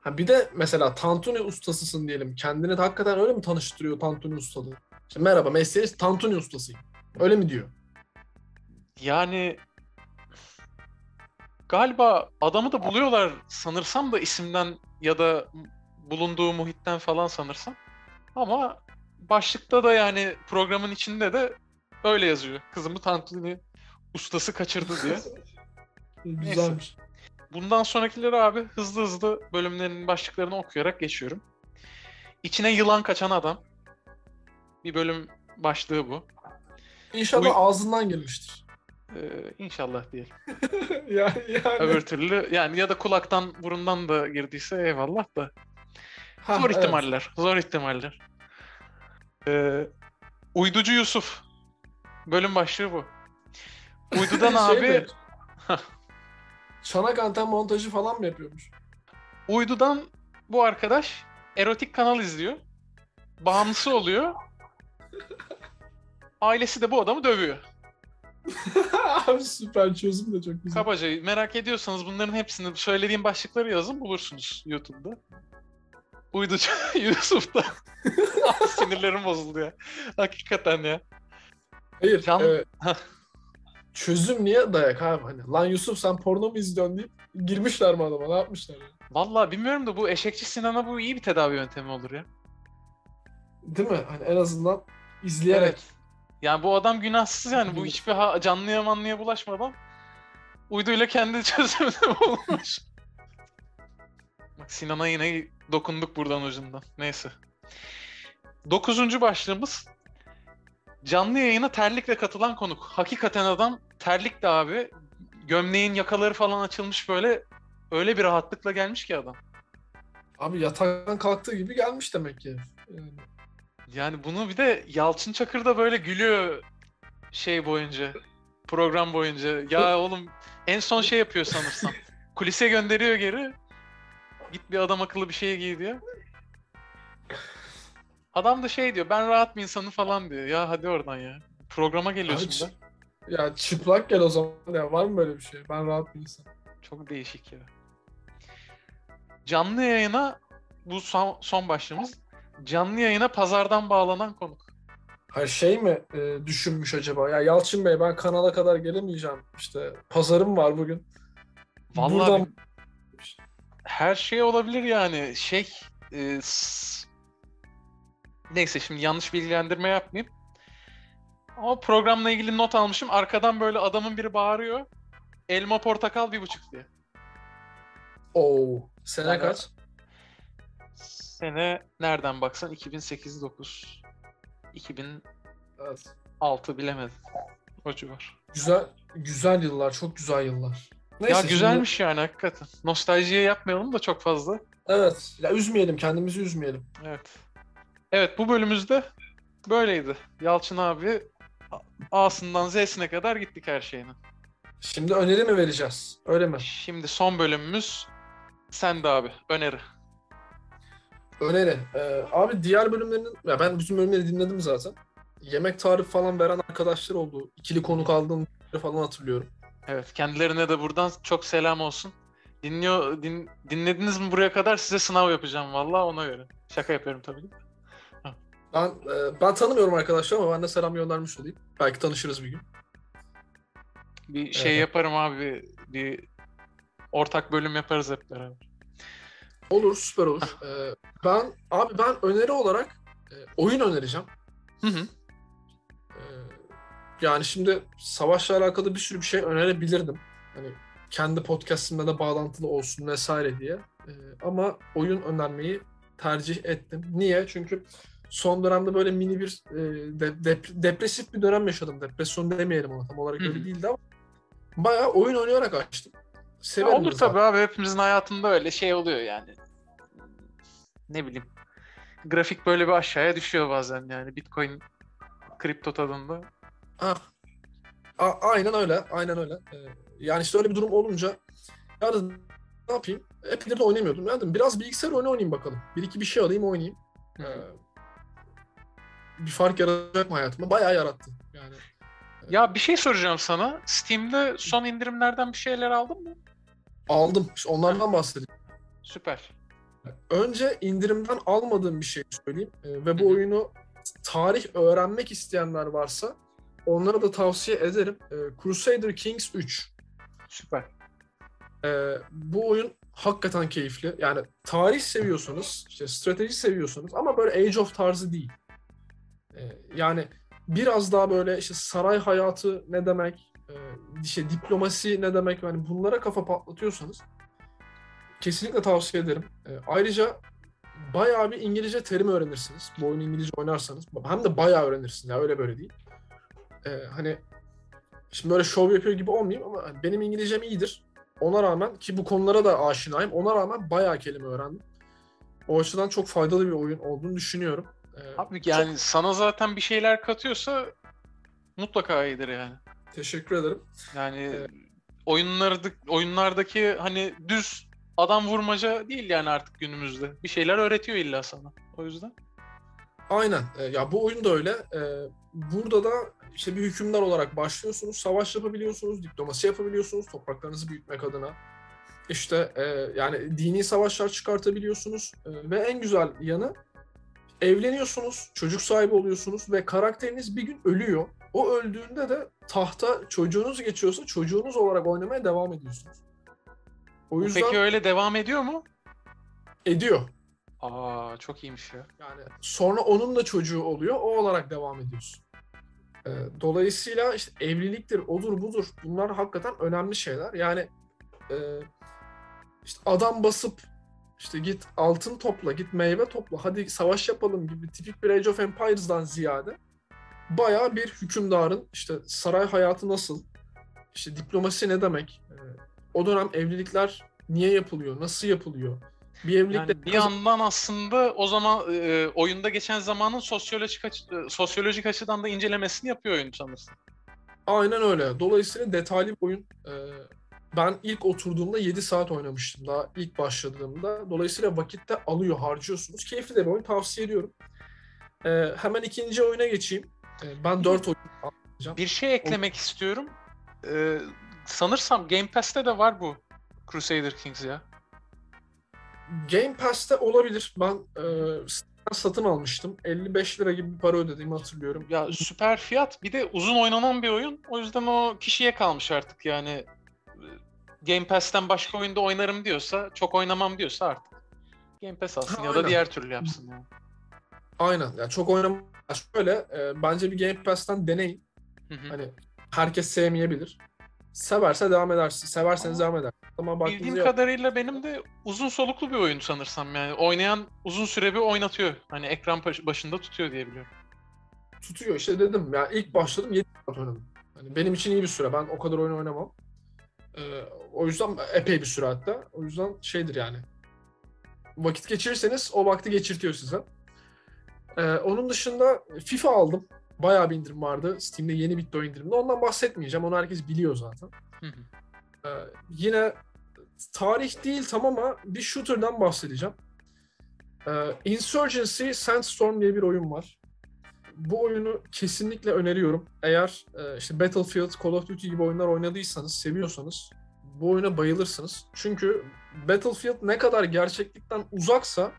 Ha bir de mesela tantuni ustasısın diyelim. Kendini de hakikaten öyle mi tanıştırıyor tantuni ustalığı? İşte merhaba mesleğiniz tantuni ustasıyım. Öyle mi diyor? Yani galiba adamı da buluyorlar sanırsam da isimden ya da bulunduğu muhitten falan sanırsam. Ama başlıkta da yani programın içinde de öyle yazıyor. Kızımı tantuni ustası kaçırdı diye. Güzelmiş. Bundan sonrakileri abi hızlı hızlı bölümlerin başlıklarını okuyarak geçiyorum. İçine yılan kaçan adam. Bir bölüm başlığı bu. İnşallah Bu- ağzından girmiştir. Ee, inşallah diyelim. yani, yani. Öbür türlü yani ya da kulaktan burundan da girdiyse eyvallah da. Ha, zor evet. ihtimaller. Zor ihtimaller. Ee, Uyducu Yusuf. Bölüm başlığı bu. Uydudan Şey abi? Çanak anten montajı falan mı yapıyormuş? Uydudan bu arkadaş erotik kanal izliyor. Bağımlısı oluyor. Ailesi de bu adamı dövüyor. Abi süper çözüm de çok güzel. Kabaca merak ediyorsanız bunların hepsini söylediğim başlıkları yazın bulursunuz YouTube'da. Uyducu Yusuf'ta. Sinirlerim bozuldu ya. Hakikaten ya. Hayır. Can- e, çözüm niye dayak abi? Hani, lan Yusuf sen porno mu izliyorsun deyip girmişler mi adama? Ne yapmışlar ya? Vallahi bilmiyorum da bu eşekçi Sinan'a bu iyi bir tedavi yöntemi olur ya. Değil mi? Hani en azından izleyerek. Evet. Yani bu adam günahsız yani. Bu hiçbir ha- canlıya manlıya bulaşmadan uyduyla kendi çözümünü bulmuş. Bak Sinan'a yine dokunduk buradan ucundan. Neyse. Dokuzuncu başlığımız canlı yayına terlikle katılan konuk. Hakikaten adam terlikle abi. Gömleğin yakaları falan açılmış böyle. Öyle bir rahatlıkla gelmiş ki adam. Abi yataktan kalktığı gibi gelmiş demek ki. Yani. Yani bunu bir de Yalçın Çakır da böyle gülüyor şey boyunca. Program boyunca. Ya oğlum en son şey yapıyor sanırsam. Kulise gönderiyor geri. Git bir adam akıllı bir şey giy diyor. Adam da şey diyor ben rahat bir insanım falan diyor. Ya hadi oradan ya. Programa geliyorsun Abi, da. Ya çıplak gel o zaman. Ya var mı böyle bir şey? Ben rahat bir insan. Çok değişik ya. Canlı yayına bu son, son başlığımız. Canlı yayına pazardan bağlanan konuk. Her şey mi e, düşünmüş acaba? Ya Yalçın Bey ben kanala kadar gelemeyeceğim. İşte pazarım var bugün. Vallahi Buradan- her şey olabilir yani. Şey e, neyse şimdi yanlış bilgilendirme yapmayayım. Ama programla ilgili not almışım. Arkadan böyle adamın biri bağırıyor. Elma portakal bir buçuk diye. Oo, sene Yani- kaç? Sene nereden baksan 2008-9. 2006 Evet. bilemedim. O civar. Güzel güzel yıllar, çok güzel yıllar. Neyse, ya şimdi- güzelmiş yani hakikaten. Nostaljiye yapmayalım da çok fazla. evet. Ya üzmeyelim, kendimizi üzmeyelim. Evet. Evet bu bölümümüzde böyleydi. Yalçın abi A'sından Z'sine kadar gittik her şeyine. Şimdi öneri mi vereceğiz? Öyle mi? Şimdi son bölümümüz sende abi. Öneri. Öneri. Ee, abi diğer bölümlerinin, ya ben bütün bölümleri dinledim zaten. Yemek tarifi falan veren arkadaşlar oldu. İkili konuk aldığım falan hatırlıyorum. Evet kendilerine de buradan çok selam olsun. Dinliyor din- dinlediniz mi buraya kadar size sınav yapacağım vallahi ona göre. Şaka yapıyorum tabii. Ben e, ben tanımıyorum arkadaşlar ama ben de selam göndermiş olayım. Belki tanışırız bir gün. Bir şey Evet. yaparım abi. Bir ortak bölüm yaparız hep beraber. Olur, süper olur. Ee, ben abi ben öneri olarak e, oyun önereceğim. Hı hı. Ee, yani şimdi savaşla alakalı bir sürü bir şey önerebilirdim. Hani kendi podcast'imle de bağlantılı olsun vesaire diye. Ee, ama oyun önermeyi tercih ettim. Niye? Çünkü son dönemde böyle mini bir e, de- dep- depresif bir dönem yaşadım. Depresyon demeyelim ona tam olarak Hı öyle değildi ama bayağı oyun oynayarak açtım. Ya Severim olur de tabii abi hepimizin hayatında öyle şey oluyor yani. Ne bileyim. Grafik böyle bir aşağıya düşüyor bazen yani Bitcoin kripto tadında. Ha. A- aynen öyle, aynen öyle. Ee, yani işte öyle bir durum olunca ya da ne yapayım? Epeydir de oynamıyordum. Ya dedim, biraz bilgisayar oyunu oynayayım bakalım. Bir iki bir şey alayım oynayayım. Ee, bir fark yaratacak mı hayatıma? Bayağı yarattı. Yani Ya bir şey soracağım sana. Steam'de son indirimlerden bir şeyler aldın mı? aldım. İşte onlardan bahsedeyim. Süper. Önce indirimden almadığım bir şey söyleyeyim. Ee, ve bu oyunu tarih öğrenmek isteyenler varsa onlara da tavsiye ederim. Ee, Crusader Kings 3. Süper. Ee, bu oyun hakikaten keyifli. Yani tarih seviyorsanız, işte strateji seviyorsanız ama böyle Age of tarzı değil. Ee, yani biraz daha böyle işte saray hayatı ne demek, e, işte diplomasi ne demek, yani bunlara kafa patlatıyorsanız kesinlikle tavsiye ederim. Ee, ayrıca bayağı bir İngilizce terim öğrenirsiniz. Bu oyunu İngilizce oynarsanız. Hem de bayağı öğrenirsiniz. Ya öyle böyle değil. Ee, hani şimdi böyle şov yapıyor gibi olmayayım ama hani benim İngilizcem iyidir. Ona rağmen ki bu konulara da aşinayım. Ona rağmen bayağı kelime öğrendim. O açıdan çok faydalı bir oyun olduğunu düşünüyorum. Ee, Abi yani sana zaten bir şeyler katıyorsa mutlaka iyidir yani. çok teşekkür ederim. Yani Evet. oyunlarda oyunlardaki hani düz adam vurmaca değil yani artık günümüzde. Bir şeyler öğretiyor illa sana. O yüzden. Aynen. Ee, ya bu oyun da öyle. Ee, burada da işte bir hükümdar olarak başlıyorsunuz. Savaş yapabiliyorsunuz, diplomasi yapabiliyorsunuz topraklarınızı büyütmek adına. İşte e, yani dini savaşlar çıkartabiliyorsunuz. Ee, ve en güzel yanı evleniyorsunuz, çocuk sahibi oluyorsunuz ve karakteriniz bir gün ölüyor. O öldüğünde de tahta çocuğunuz geçiyorsa çocuğunuz olarak oynamaya devam ediyorsunuz. O yüzden Peki öyle devam ediyor mu? ediyor. Aa çok iyiymiş ya. Yani sonra onun da çocuğu oluyor, o olarak devam ediyorsun. Ee, dolayısıyla işte evliliktir, odur budur. Bunlar hakikaten önemli şeyler. Yani e, işte adam basıp işte git altın topla, git meyve topla, hadi savaş yapalım gibi tipik bir Age of Empires'dan ziyade bayağı bir hükümdarın işte saray hayatı nasıl, işte diplomasi ne demek, e, o dönem evlilikler niye yapılıyor, nasıl yapılıyor, bir evlilikte Yani bir yandan aslında o zaman e, oyunda geçen zamanın sosyolojik açı- e, sosyolojik açıdan da incelemesini yapıyor oyun sanırsın. Aynen öyle. Dolayısıyla detaylı bir oyun. Ee, ben ilk oturduğumda 7 saat oynamıştım daha ilk başladığımda. Dolayısıyla vakitte alıyor, harcıyorsunuz. Keyifli de bir oyun tavsiye ediyorum. Ee, hemen ikinci oyuna geçeyim. Ee, ben 4 oyun alacağım. Bir şey eklemek istiyorum. E, sanırsam Game Pass'te de var bu Crusader Kings ya. Game Pass'te olabilir. Ben e, satın almıştım. 55 lira gibi bir para ödediğimi hatırlıyorum. Ya süper fiyat. Bir de uzun oynanan bir oyun. O yüzden o kişiye kalmış artık yani. Game Pass'ten başka oyunda oynarım diyorsa, çok oynamam diyorsa artık Game Pass alsın Ha, ya da aynen. diğer türlü yapsın yani. Aynen. Yani çok oynam şöyle e, bence bir Game Pass'ten deneyin. Hı hı. Hani herkes sevmeyebilir. Severse devam edersin. Severseniz devam eder. Ama Bildiğim yok. kadarıyla benim de uzun soluklu bir oyun sanırsam yani. Oynayan uzun süre bir oynatıyor. Hani ekran baş- başında tutuyor diye biliyorum. tutuyor. İşte dedim ya ilk başladım 7 saat oynadım. Hani benim için iyi bir süre. Ben o kadar oyun oynamam. Ee, o yüzden epey bir süre hatta. O yüzden şeydir yani. Vakit geçirirseniz o vakti geçirtiyor size. Ee, onun dışında FIFA aldım. Bayağı bir indirim vardı. Steam'de yeni bitti o indirimde. Ondan bahsetmeyeceğim. Onu herkes biliyor zaten. Hı hı. Ee, yine tarih değil tam ama bir shooter'dan bahsedeceğim. Ee, Insurgency Sandstorm diye bir oyun var. Bu oyunu kesinlikle öneriyorum. Eğer e, işte Battlefield, Call of Duty gibi oyunlar oynadıysanız, seviyorsanız bu oyuna bayılırsınız. Çünkü Battlefield ne kadar gerçeklikten uzaksa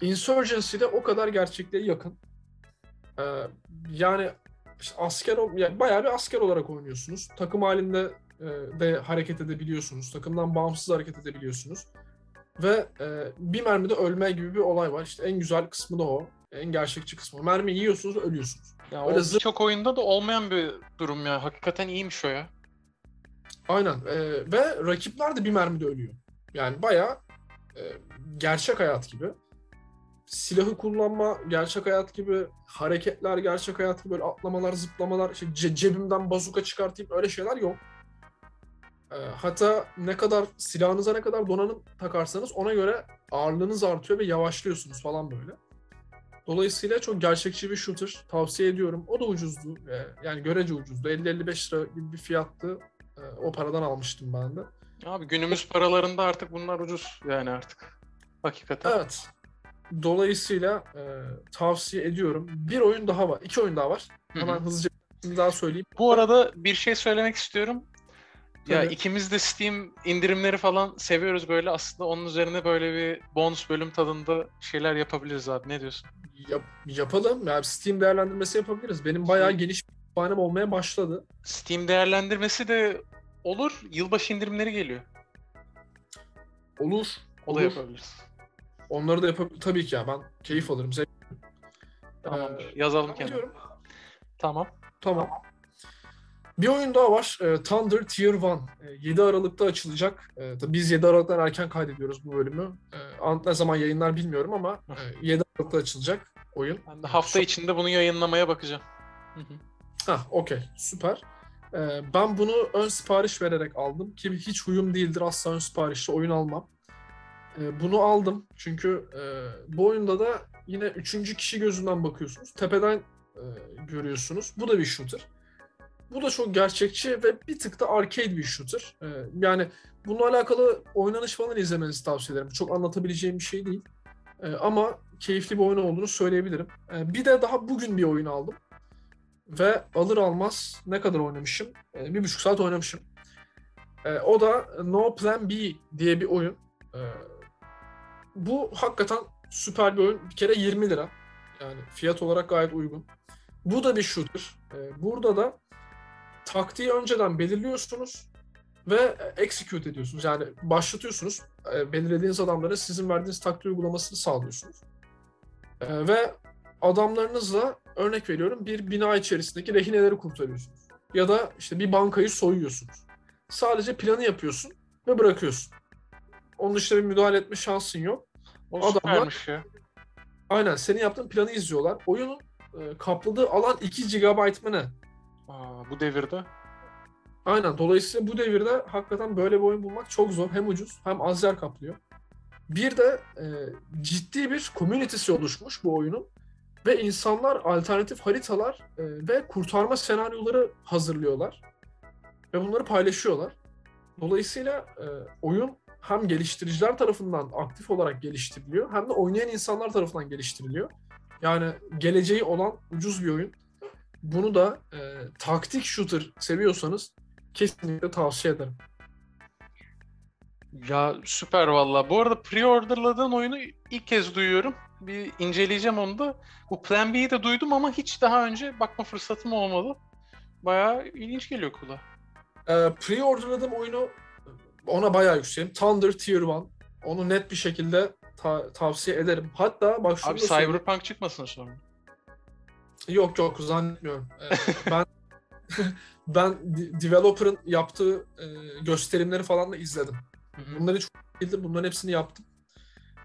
Insurgency de o kadar gerçekliğe yakın. Ee, yani işte asker yani bayağı bir asker olarak oynuyorsunuz. Takım halinde e, de hareket edebiliyorsunuz. Takımdan bağımsız hareket edebiliyorsunuz. Ve e, bir mermide ölme gibi bir olay var. İşte en güzel kısmı da o. En gerçekçi kısmı. Mermi yiyorsunuz, ölüyorsunuz. Ya Öyle o zıp- birçok oyunda da olmayan bir durum ya. Hakikaten iyiymiş o ya. Aynen. E, ve rakipler de bir mermide ölüyor. Yani bayağı e, gerçek hayat gibi. Silahı kullanma gerçek hayat gibi, hareketler gerçek hayat gibi, böyle atlamalar, zıplamalar, işte ce- cebimden bazuka çıkartayım öyle şeyler yok. E, hatta ne kadar silahınıza ne kadar donanım takarsanız ona göre ağırlığınız artıyor ve yavaşlıyorsunuz falan böyle. Dolayısıyla çok gerçekçi bir shooter. Tavsiye ediyorum. O da ucuzdu. E, yani görece ucuzdu. 50-55 lira gibi bir fiyattı. E, o paradan almıştım ben de. Abi günümüz paralarında artık bunlar ucuz yani artık. Hakikaten. Evet. Dolayısıyla e, tavsiye ediyorum. Bir oyun daha var. iki oyun daha var. Hemen hızlıca daha söyleyeyim. Bu arada bir şey söylemek istiyorum. Ya Tabii. ikimiz de Steam indirimleri falan seviyoruz böyle. Aslında onun üzerine böyle bir bonus bölüm tadında şeyler yapabiliriz abi. Ne diyorsun? Yap- yapalım. Yani Steam değerlendirmesi yapabiliriz. Benim bayağı geniş bir kütüphanem olmaya başladı. Steam değerlendirmesi de olur. Yılbaşı indirimleri geliyor. Olur. O da olur. yapabiliriz. Onları da yapabiliriz. Tabii ki ya ben keyif alırım. Zevk- Tamamdır. Ee, Yazalım Tamam diyorum. Tamam. Tamam. Bir oyun daha var. E, Thunder Tier 1. E, 7 Aralık'ta açılacak. E, tabii biz 7 Aralık'tan erken kaydediyoruz bu bölümü. E, ne zaman yayınlar bilmiyorum ama e, 7 Aralık'ta açılacak oyun. Ben de hafta içinde bunu yayınlamaya bakacağım. Hı hı. Hah, okey. Süper. E, ben bunu ön sipariş vererek aldım ki hiç huyum değildir asla ön siparişle oyun almam. E, bunu aldım çünkü e, bu oyunda da yine üçüncü kişi gözünden bakıyorsunuz. Tepeden e, görüyorsunuz. Bu da bir shooter. Bu da çok gerçekçi ve bir tık da arcade bir shooter. E, yani bununla alakalı oynanış falan izlemenizi tavsiye ederim. Çok anlatabileceğim bir şey değil. E, ama keyifli bir oyun olduğunu söyleyebilirim. E, bir de daha bugün bir oyun aldım. Ve alır almaz ne kadar oynamışım? Bir buçuk saat oynamışım. O da No Plan B diye bir oyun. Bu hakikaten süper bir oyun. Bir kere 20 lira. Yani fiyat olarak gayet uygun. Bu da bir shooter. Burada da taktiği önceden belirliyorsunuz ve execute ediyorsunuz. Yani başlatıyorsunuz. E, belirlediğiniz adamlara sizin verdiğiniz taktiği uygulamasını sağlıyorsunuz. E, ve adamlarınızla örnek veriyorum bir bina içerisindeki rehineleri kurtarıyorsunuz. Ya da işte bir bankayı soyuyorsunuz. Sadece planı yapıyorsun ve bırakıyorsun. Onun dışında bir müdahale etme şansın yok. O Adamlar- ya. Aynen senin yaptığın planı izliyorlar. Oyunun e, kapladığı alan 2 GB mı ne? Bu devirde. Aynen. Dolayısıyla bu devirde hakikaten böyle bir oyun bulmak çok zor. Hem ucuz hem az yer kaplıyor. Bir de e, ciddi bir community'si oluşmuş bu oyunun. Ve insanlar alternatif haritalar e, ve kurtarma senaryoları hazırlıyorlar. Ve bunları paylaşıyorlar. Dolayısıyla e, oyun hem geliştiriciler tarafından aktif olarak geliştiriliyor hem de oynayan insanlar tarafından geliştiriliyor. Yani geleceği olan ucuz bir oyun. Bunu da e, taktik shooter seviyorsanız kesinlikle tavsiye ederim. Ya süper valla. Bu arada pre-orderladığın oyunu ilk kez duyuyorum. Bir inceleyeceğim onu da. Bu Plan B'yi de duydum ama hiç daha önce bakma fırsatım olmadı. Bayağı ilginç geliyor kulağa. Ee, pre-orderladığım oyunu ona bayağı yükseğim. Thunder Tier 1. Onu net bir şekilde ta- tavsiye ederim. Hatta bak şunu Abi. Cyberpunk çıkmasın sonra. Yok yok zannetmiyorum. Ee, ben ben de- developer'ın yaptığı e, gösterimleri falan da izledim. Bunları çok değildi. Bunların hepsini yaptım.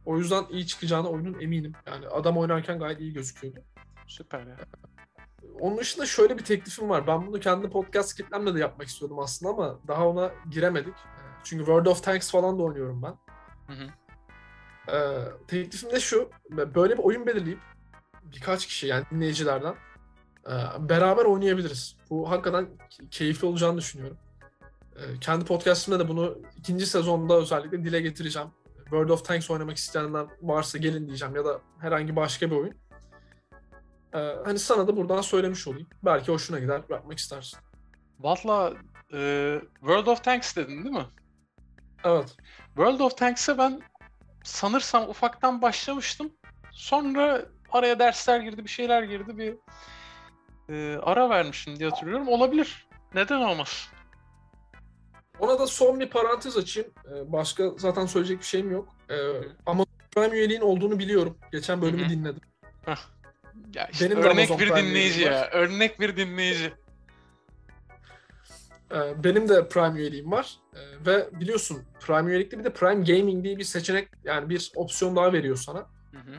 O yüzden iyi çıkacağına oyunun eminim. Yani adam oynarken gayet iyi gözüküyordu. Süper ya. Onun dışında şöyle bir teklifim var. Ben bunu kendi podcast kitlemle de yapmak istiyordum aslında ama daha ona giremedik. Ee, Çünkü World of Tanks falan da oynuyorum ben. Hı hı. Ee, teklifim de şu. Böyle bir oyun belirleyip birkaç kişi yani dinleyicilerden e, beraber oynayabiliriz. Bu hakikaten keyifli olacağını düşünüyorum. Ee, kendi podcastimde de bunu ikinci sezonda özellikle dile getireceğim. World of Tanks oynamak isteyenler varsa gelin diyeceğim ya da herhangi başka bir oyun. Ee, hani sana da buradan söylemiş olayım. Belki hoşuna gider, yapmak istersin. Valla e, World of Tanks dedin değil mi? Evet. World of Tanks'e ben sanırsam ufaktan başlamıştım. Sonra araya dersler girdi, bir şeyler girdi. Bir e, ara vermişim diye hatırlıyorum. Olabilir. Neden olmaz? Ona da son bir parantez açayım. Ee, başka zaten söyleyecek bir şeyim yok. Ee, ama Prime üyeliğin olduğunu biliyorum. Geçen bölümü Hı hı. dinledim. Ya işte Benim örnek bir Prime dinleyici ya. Örnek bir dinleyici. Ee, benim de Prime üyeliğim var. Ee, ve biliyorsun Prime üyelikte bir de Prime Gaming diye bir seçenek yani bir opsiyon daha veriyor sana. Hı hı.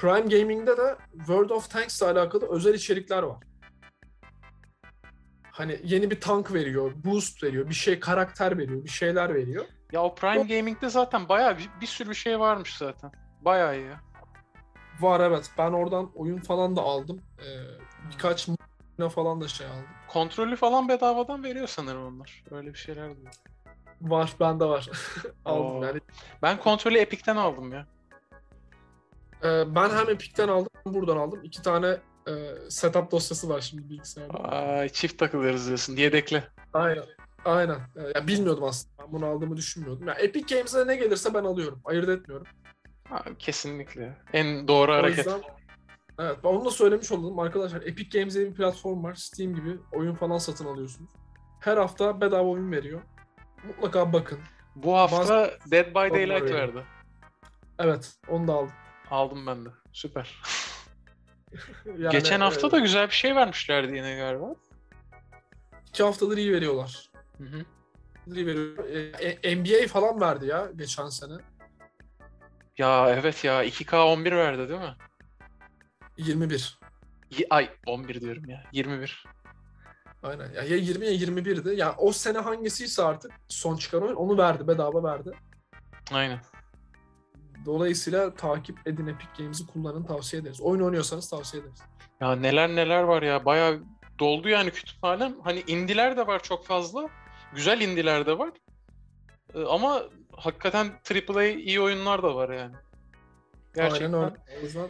Prime Gaming'de de World of Tanks ile alakalı özel içerikler var. Hani yeni bir tank veriyor, boost veriyor, bir şey karakter veriyor, bir şeyler veriyor. Ya o Prime Gaming'de zaten bayağı bir, bir sürü şey varmış zaten. Bayağı iyi. Var evet. Ben oradan oyun falan da aldım. Ee, birkaç m- falan da şey aldım. Kontrolü falan bedavadan veriyor sanırım onlar. Öyle bir şeyler diyor. Var, bende var. aldım Oo. yani. Ben kontrolü Epic'ten aldım ya. Ee, ben hem Epic'ten aldım, hem buradan aldım. İki tane e, setup dosyası var şimdi bilgisayarda. Ay çift takılırız diyorsun. Yedekli. Aynen. Aynen. Ya bilmiyordum aslında. Ben bunu aldığımı düşünmüyordum. Ya Epic Games'e ne gelirse ben alıyorum. Ayırt etmiyorum. Ha, kesinlikle. En doğru O hareket. yüzden Evet, ben onu da söylemiş oldum arkadaşlar. Epic Games diye bir platform var. Steam gibi oyun falan satın alıyorsunuz. Her hafta bedava oyun veriyor. Mutlaka bakın. Bu hafta Bazı- Dead by Daylight verdi. Evet, onu da aldım. Aldım ben de. Süper. Yani, Geçen hafta e, da güzel bir şey vermişlerdi yine galiba. iki haftadır iyi veriyorlar. Hı hı. İyi veriyor. E, e, NBA falan verdi ya geçen sene. Ya evet ya 2K 11 verdi değil mi? 21. Y- Ay 11 diyorum ya. 21. Aynen. Ya, ya 20 ya 21'di. Ya o sene hangisiyse artık son çıkan oyun onu verdi. Bedava verdi. Aynen. Dolayısıyla takip edin Epic Games'i kullanın tavsiye ederiz. Oyun oynuyorsanız tavsiye ederiz. Ya neler neler var ya. Bayağı doldu yani kütüphanem. Hani indiler de var çok fazla. Güzel indiler de var. Ee, ama hakikaten AAA iyi oyunlar da var yani. Gerçekten Aynen öyle. O yüzden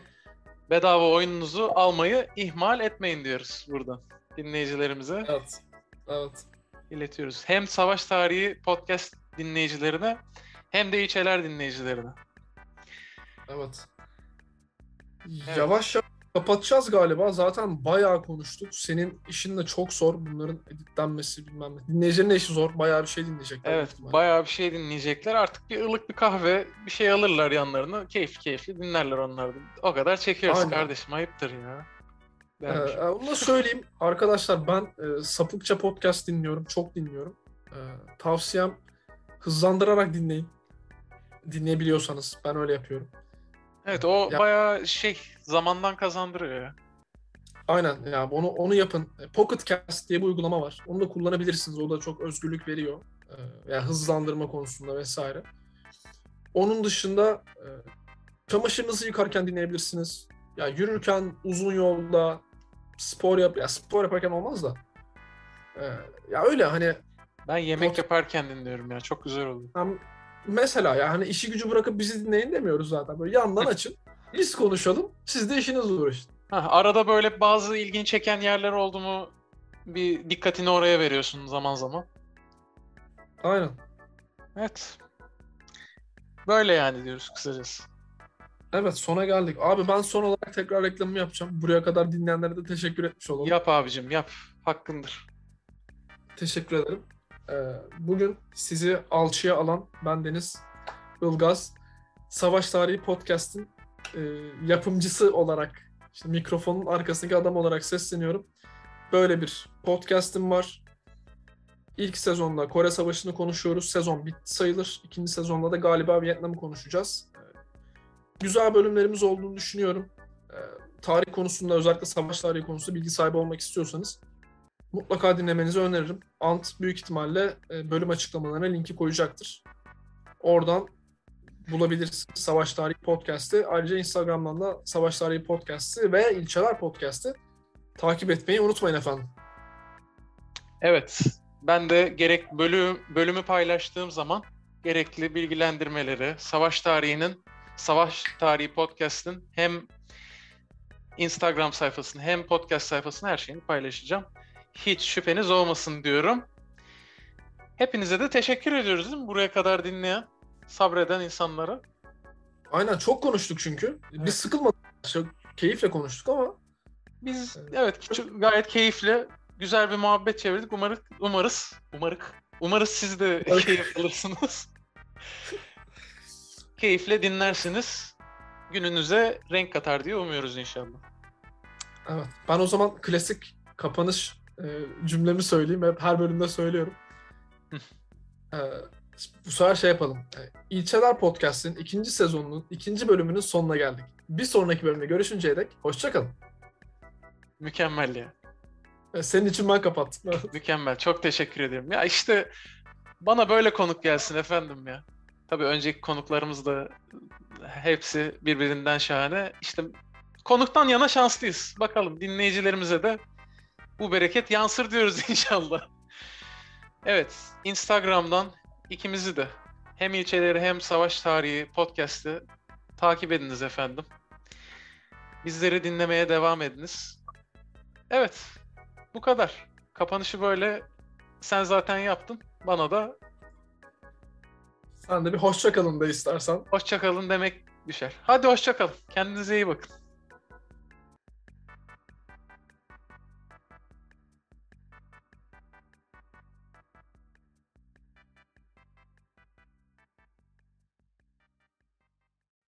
bedava oyununuzu almayı ihmal etmeyin diyoruz buradan. Dinleyicilerimize evet. Evet. iletiyoruz. Hem Savaş Tarihi podcast dinleyicilerine hem de İçeler dinleyicilerine. Evet. Yavaş yavaş kapatacağız galiba. Zaten bayağı konuştuk. Senin işin de çok zor. Bunların editlenmesi bilmem ne. Dinleyicilerin de işi zor. Bayağı bir şey dinleyecekler. Evet, bayağı bir şey dinleyecekler. Artık bir ılık bir kahve, bir şey alırlar yanlarına. Keyif keyifli dinlerler onlar da. O kadar çekiyoruz Aynen. kardeşim. Ayıptır ya. Ee, Dermiş. e, onu da söyleyeyim. Arkadaşlar ben e, sapıkça podcast dinliyorum. Çok dinliyorum. Ee, tavsiyem hızlandırarak dinleyin. Dinleyebiliyorsanız. Ben öyle yapıyorum. Evet, o ya- bayağı şey zamandan kazandırıyor ya. Aynen ya onu onu yapın. E, Pocket Cast diye bir uygulama var. Onu da kullanabilirsiniz. O da çok özgürlük veriyor. Ee, yani hızlandırma konusunda vesaire. Onun dışında e, çamaşırınızı yıkarken dinleyebilirsiniz. Ya yürürken uzun yolda spor yap ya spor yaparken olmaz da. Ya öyle hani Ben yemek Pot- yaparken dinliyorum ya. Çok güzel oluyor. hem mesela ya hani işi gücü bırakıp bizi dinleyin demiyoruz zaten. Böyle yandan açın. Biz konuşalım. Siz de işinizle uğraşın. Ha, arada böyle bazı ilgini çeken yerler oldu mu bir dikkatini oraya veriyorsun zaman zaman. Aynen. Evet. Böyle yani diyoruz kısacası. Evet sona geldik. Abi ben son olarak tekrar reklamımı yapacağım. Buraya kadar dinleyenlere de teşekkür etmiş olalım. Yap abicim yap. Hakkındır. Teşekkür ederim. Ee, bugün sizi alçıya alan ben Deniz Ilgaz. Savaş Tarihi Podcast'in e, yapımcısı olarak, işte mikrofonun arkasındaki adam olarak sesleniyorum. Böyle bir podcast'im var. İlk sezonda Kore Savaşı'nı konuşuyoruz. Sezon bitti sayılır. İkinci sezonda da galiba Vietnam'ı konuşacağız. Ee, Güzel bölümlerimiz olduğunu düşünüyorum. Ee, Tarih konusunda özellikle savaş tarihi konusunda bilgi sahibi olmak istiyorsanız mutlaka dinlemenizi öneririm. Ant büyük ihtimalle e, bölüm açıklamalarına linki koyacaktır. Oradan bulabilirsiniz Savaş Tarihi Podcast'ı. Ayrıca Instagram'dan da Savaş Tarihi Podcast'ı ve İlçeler Podcast'ı takip etmeyi unutmayın efendim. Evet. Ben de gerek bölüm bölümü paylaştığım zaman gerekli bilgilendirmeleri, savaş tarihinin, savaş tarihi podcast'ın hem Instagram sayfasını hem podcast sayfasını her şeyini paylaşacağım. Hiç şüpheniz olmasın diyorum. Hepinize de teşekkür ediyoruz değil mi? Buraya kadar dinleyen, sabreden insanlara. Aynen çok konuştuk çünkü. Evet. Biz sıkılmadık. Çok keyifle konuştuk ama Biz Evet. çok- gayet keyifli, güzel bir muhabbet çevirdik. Umarız, umarız, umarık, umarız siz de keyif alırsınız. Keyifle dinlersiniz. Gününüze renk katar diye umuyoruz inşallah. Evet. Ben o zaman klasik kapanış e, cümlemi söyleyeyim. Hep her bölümde söylüyorum. e, bu sefer şey yapalım. E, İlçeler Podcast'in ikinci sezonunun ikinci bölümünün sonuna geldik. Bir sonraki bölümde görüşünceye dek hoşçakalın. Mükemmel ya. Senin için ben kapattım. Mükemmel. Çok teşekkür ederim. Ya işte bana böyle konuk gelsin efendim ya. Tabii önceki konuklarımız da hepsi birbirinden şahane. İşte konuktan yana şanslıyız. Bakalım dinleyicilerimize de bu bereket yansır diyoruz inşallah. Evet, Instagram'dan ikimizi de hem ilçeleri hem savaş tarihi podcast'ı takip ediniz efendim. Bizleri dinlemeye devam ediniz. Evet, bu kadar. Kapanışı böyle sen zaten yaptın. Bana da Sen de bir hoşçakalın da istersen. hoşçakalın demek düşer. Hadi hoşçakalın. Kendinize iyi bakın.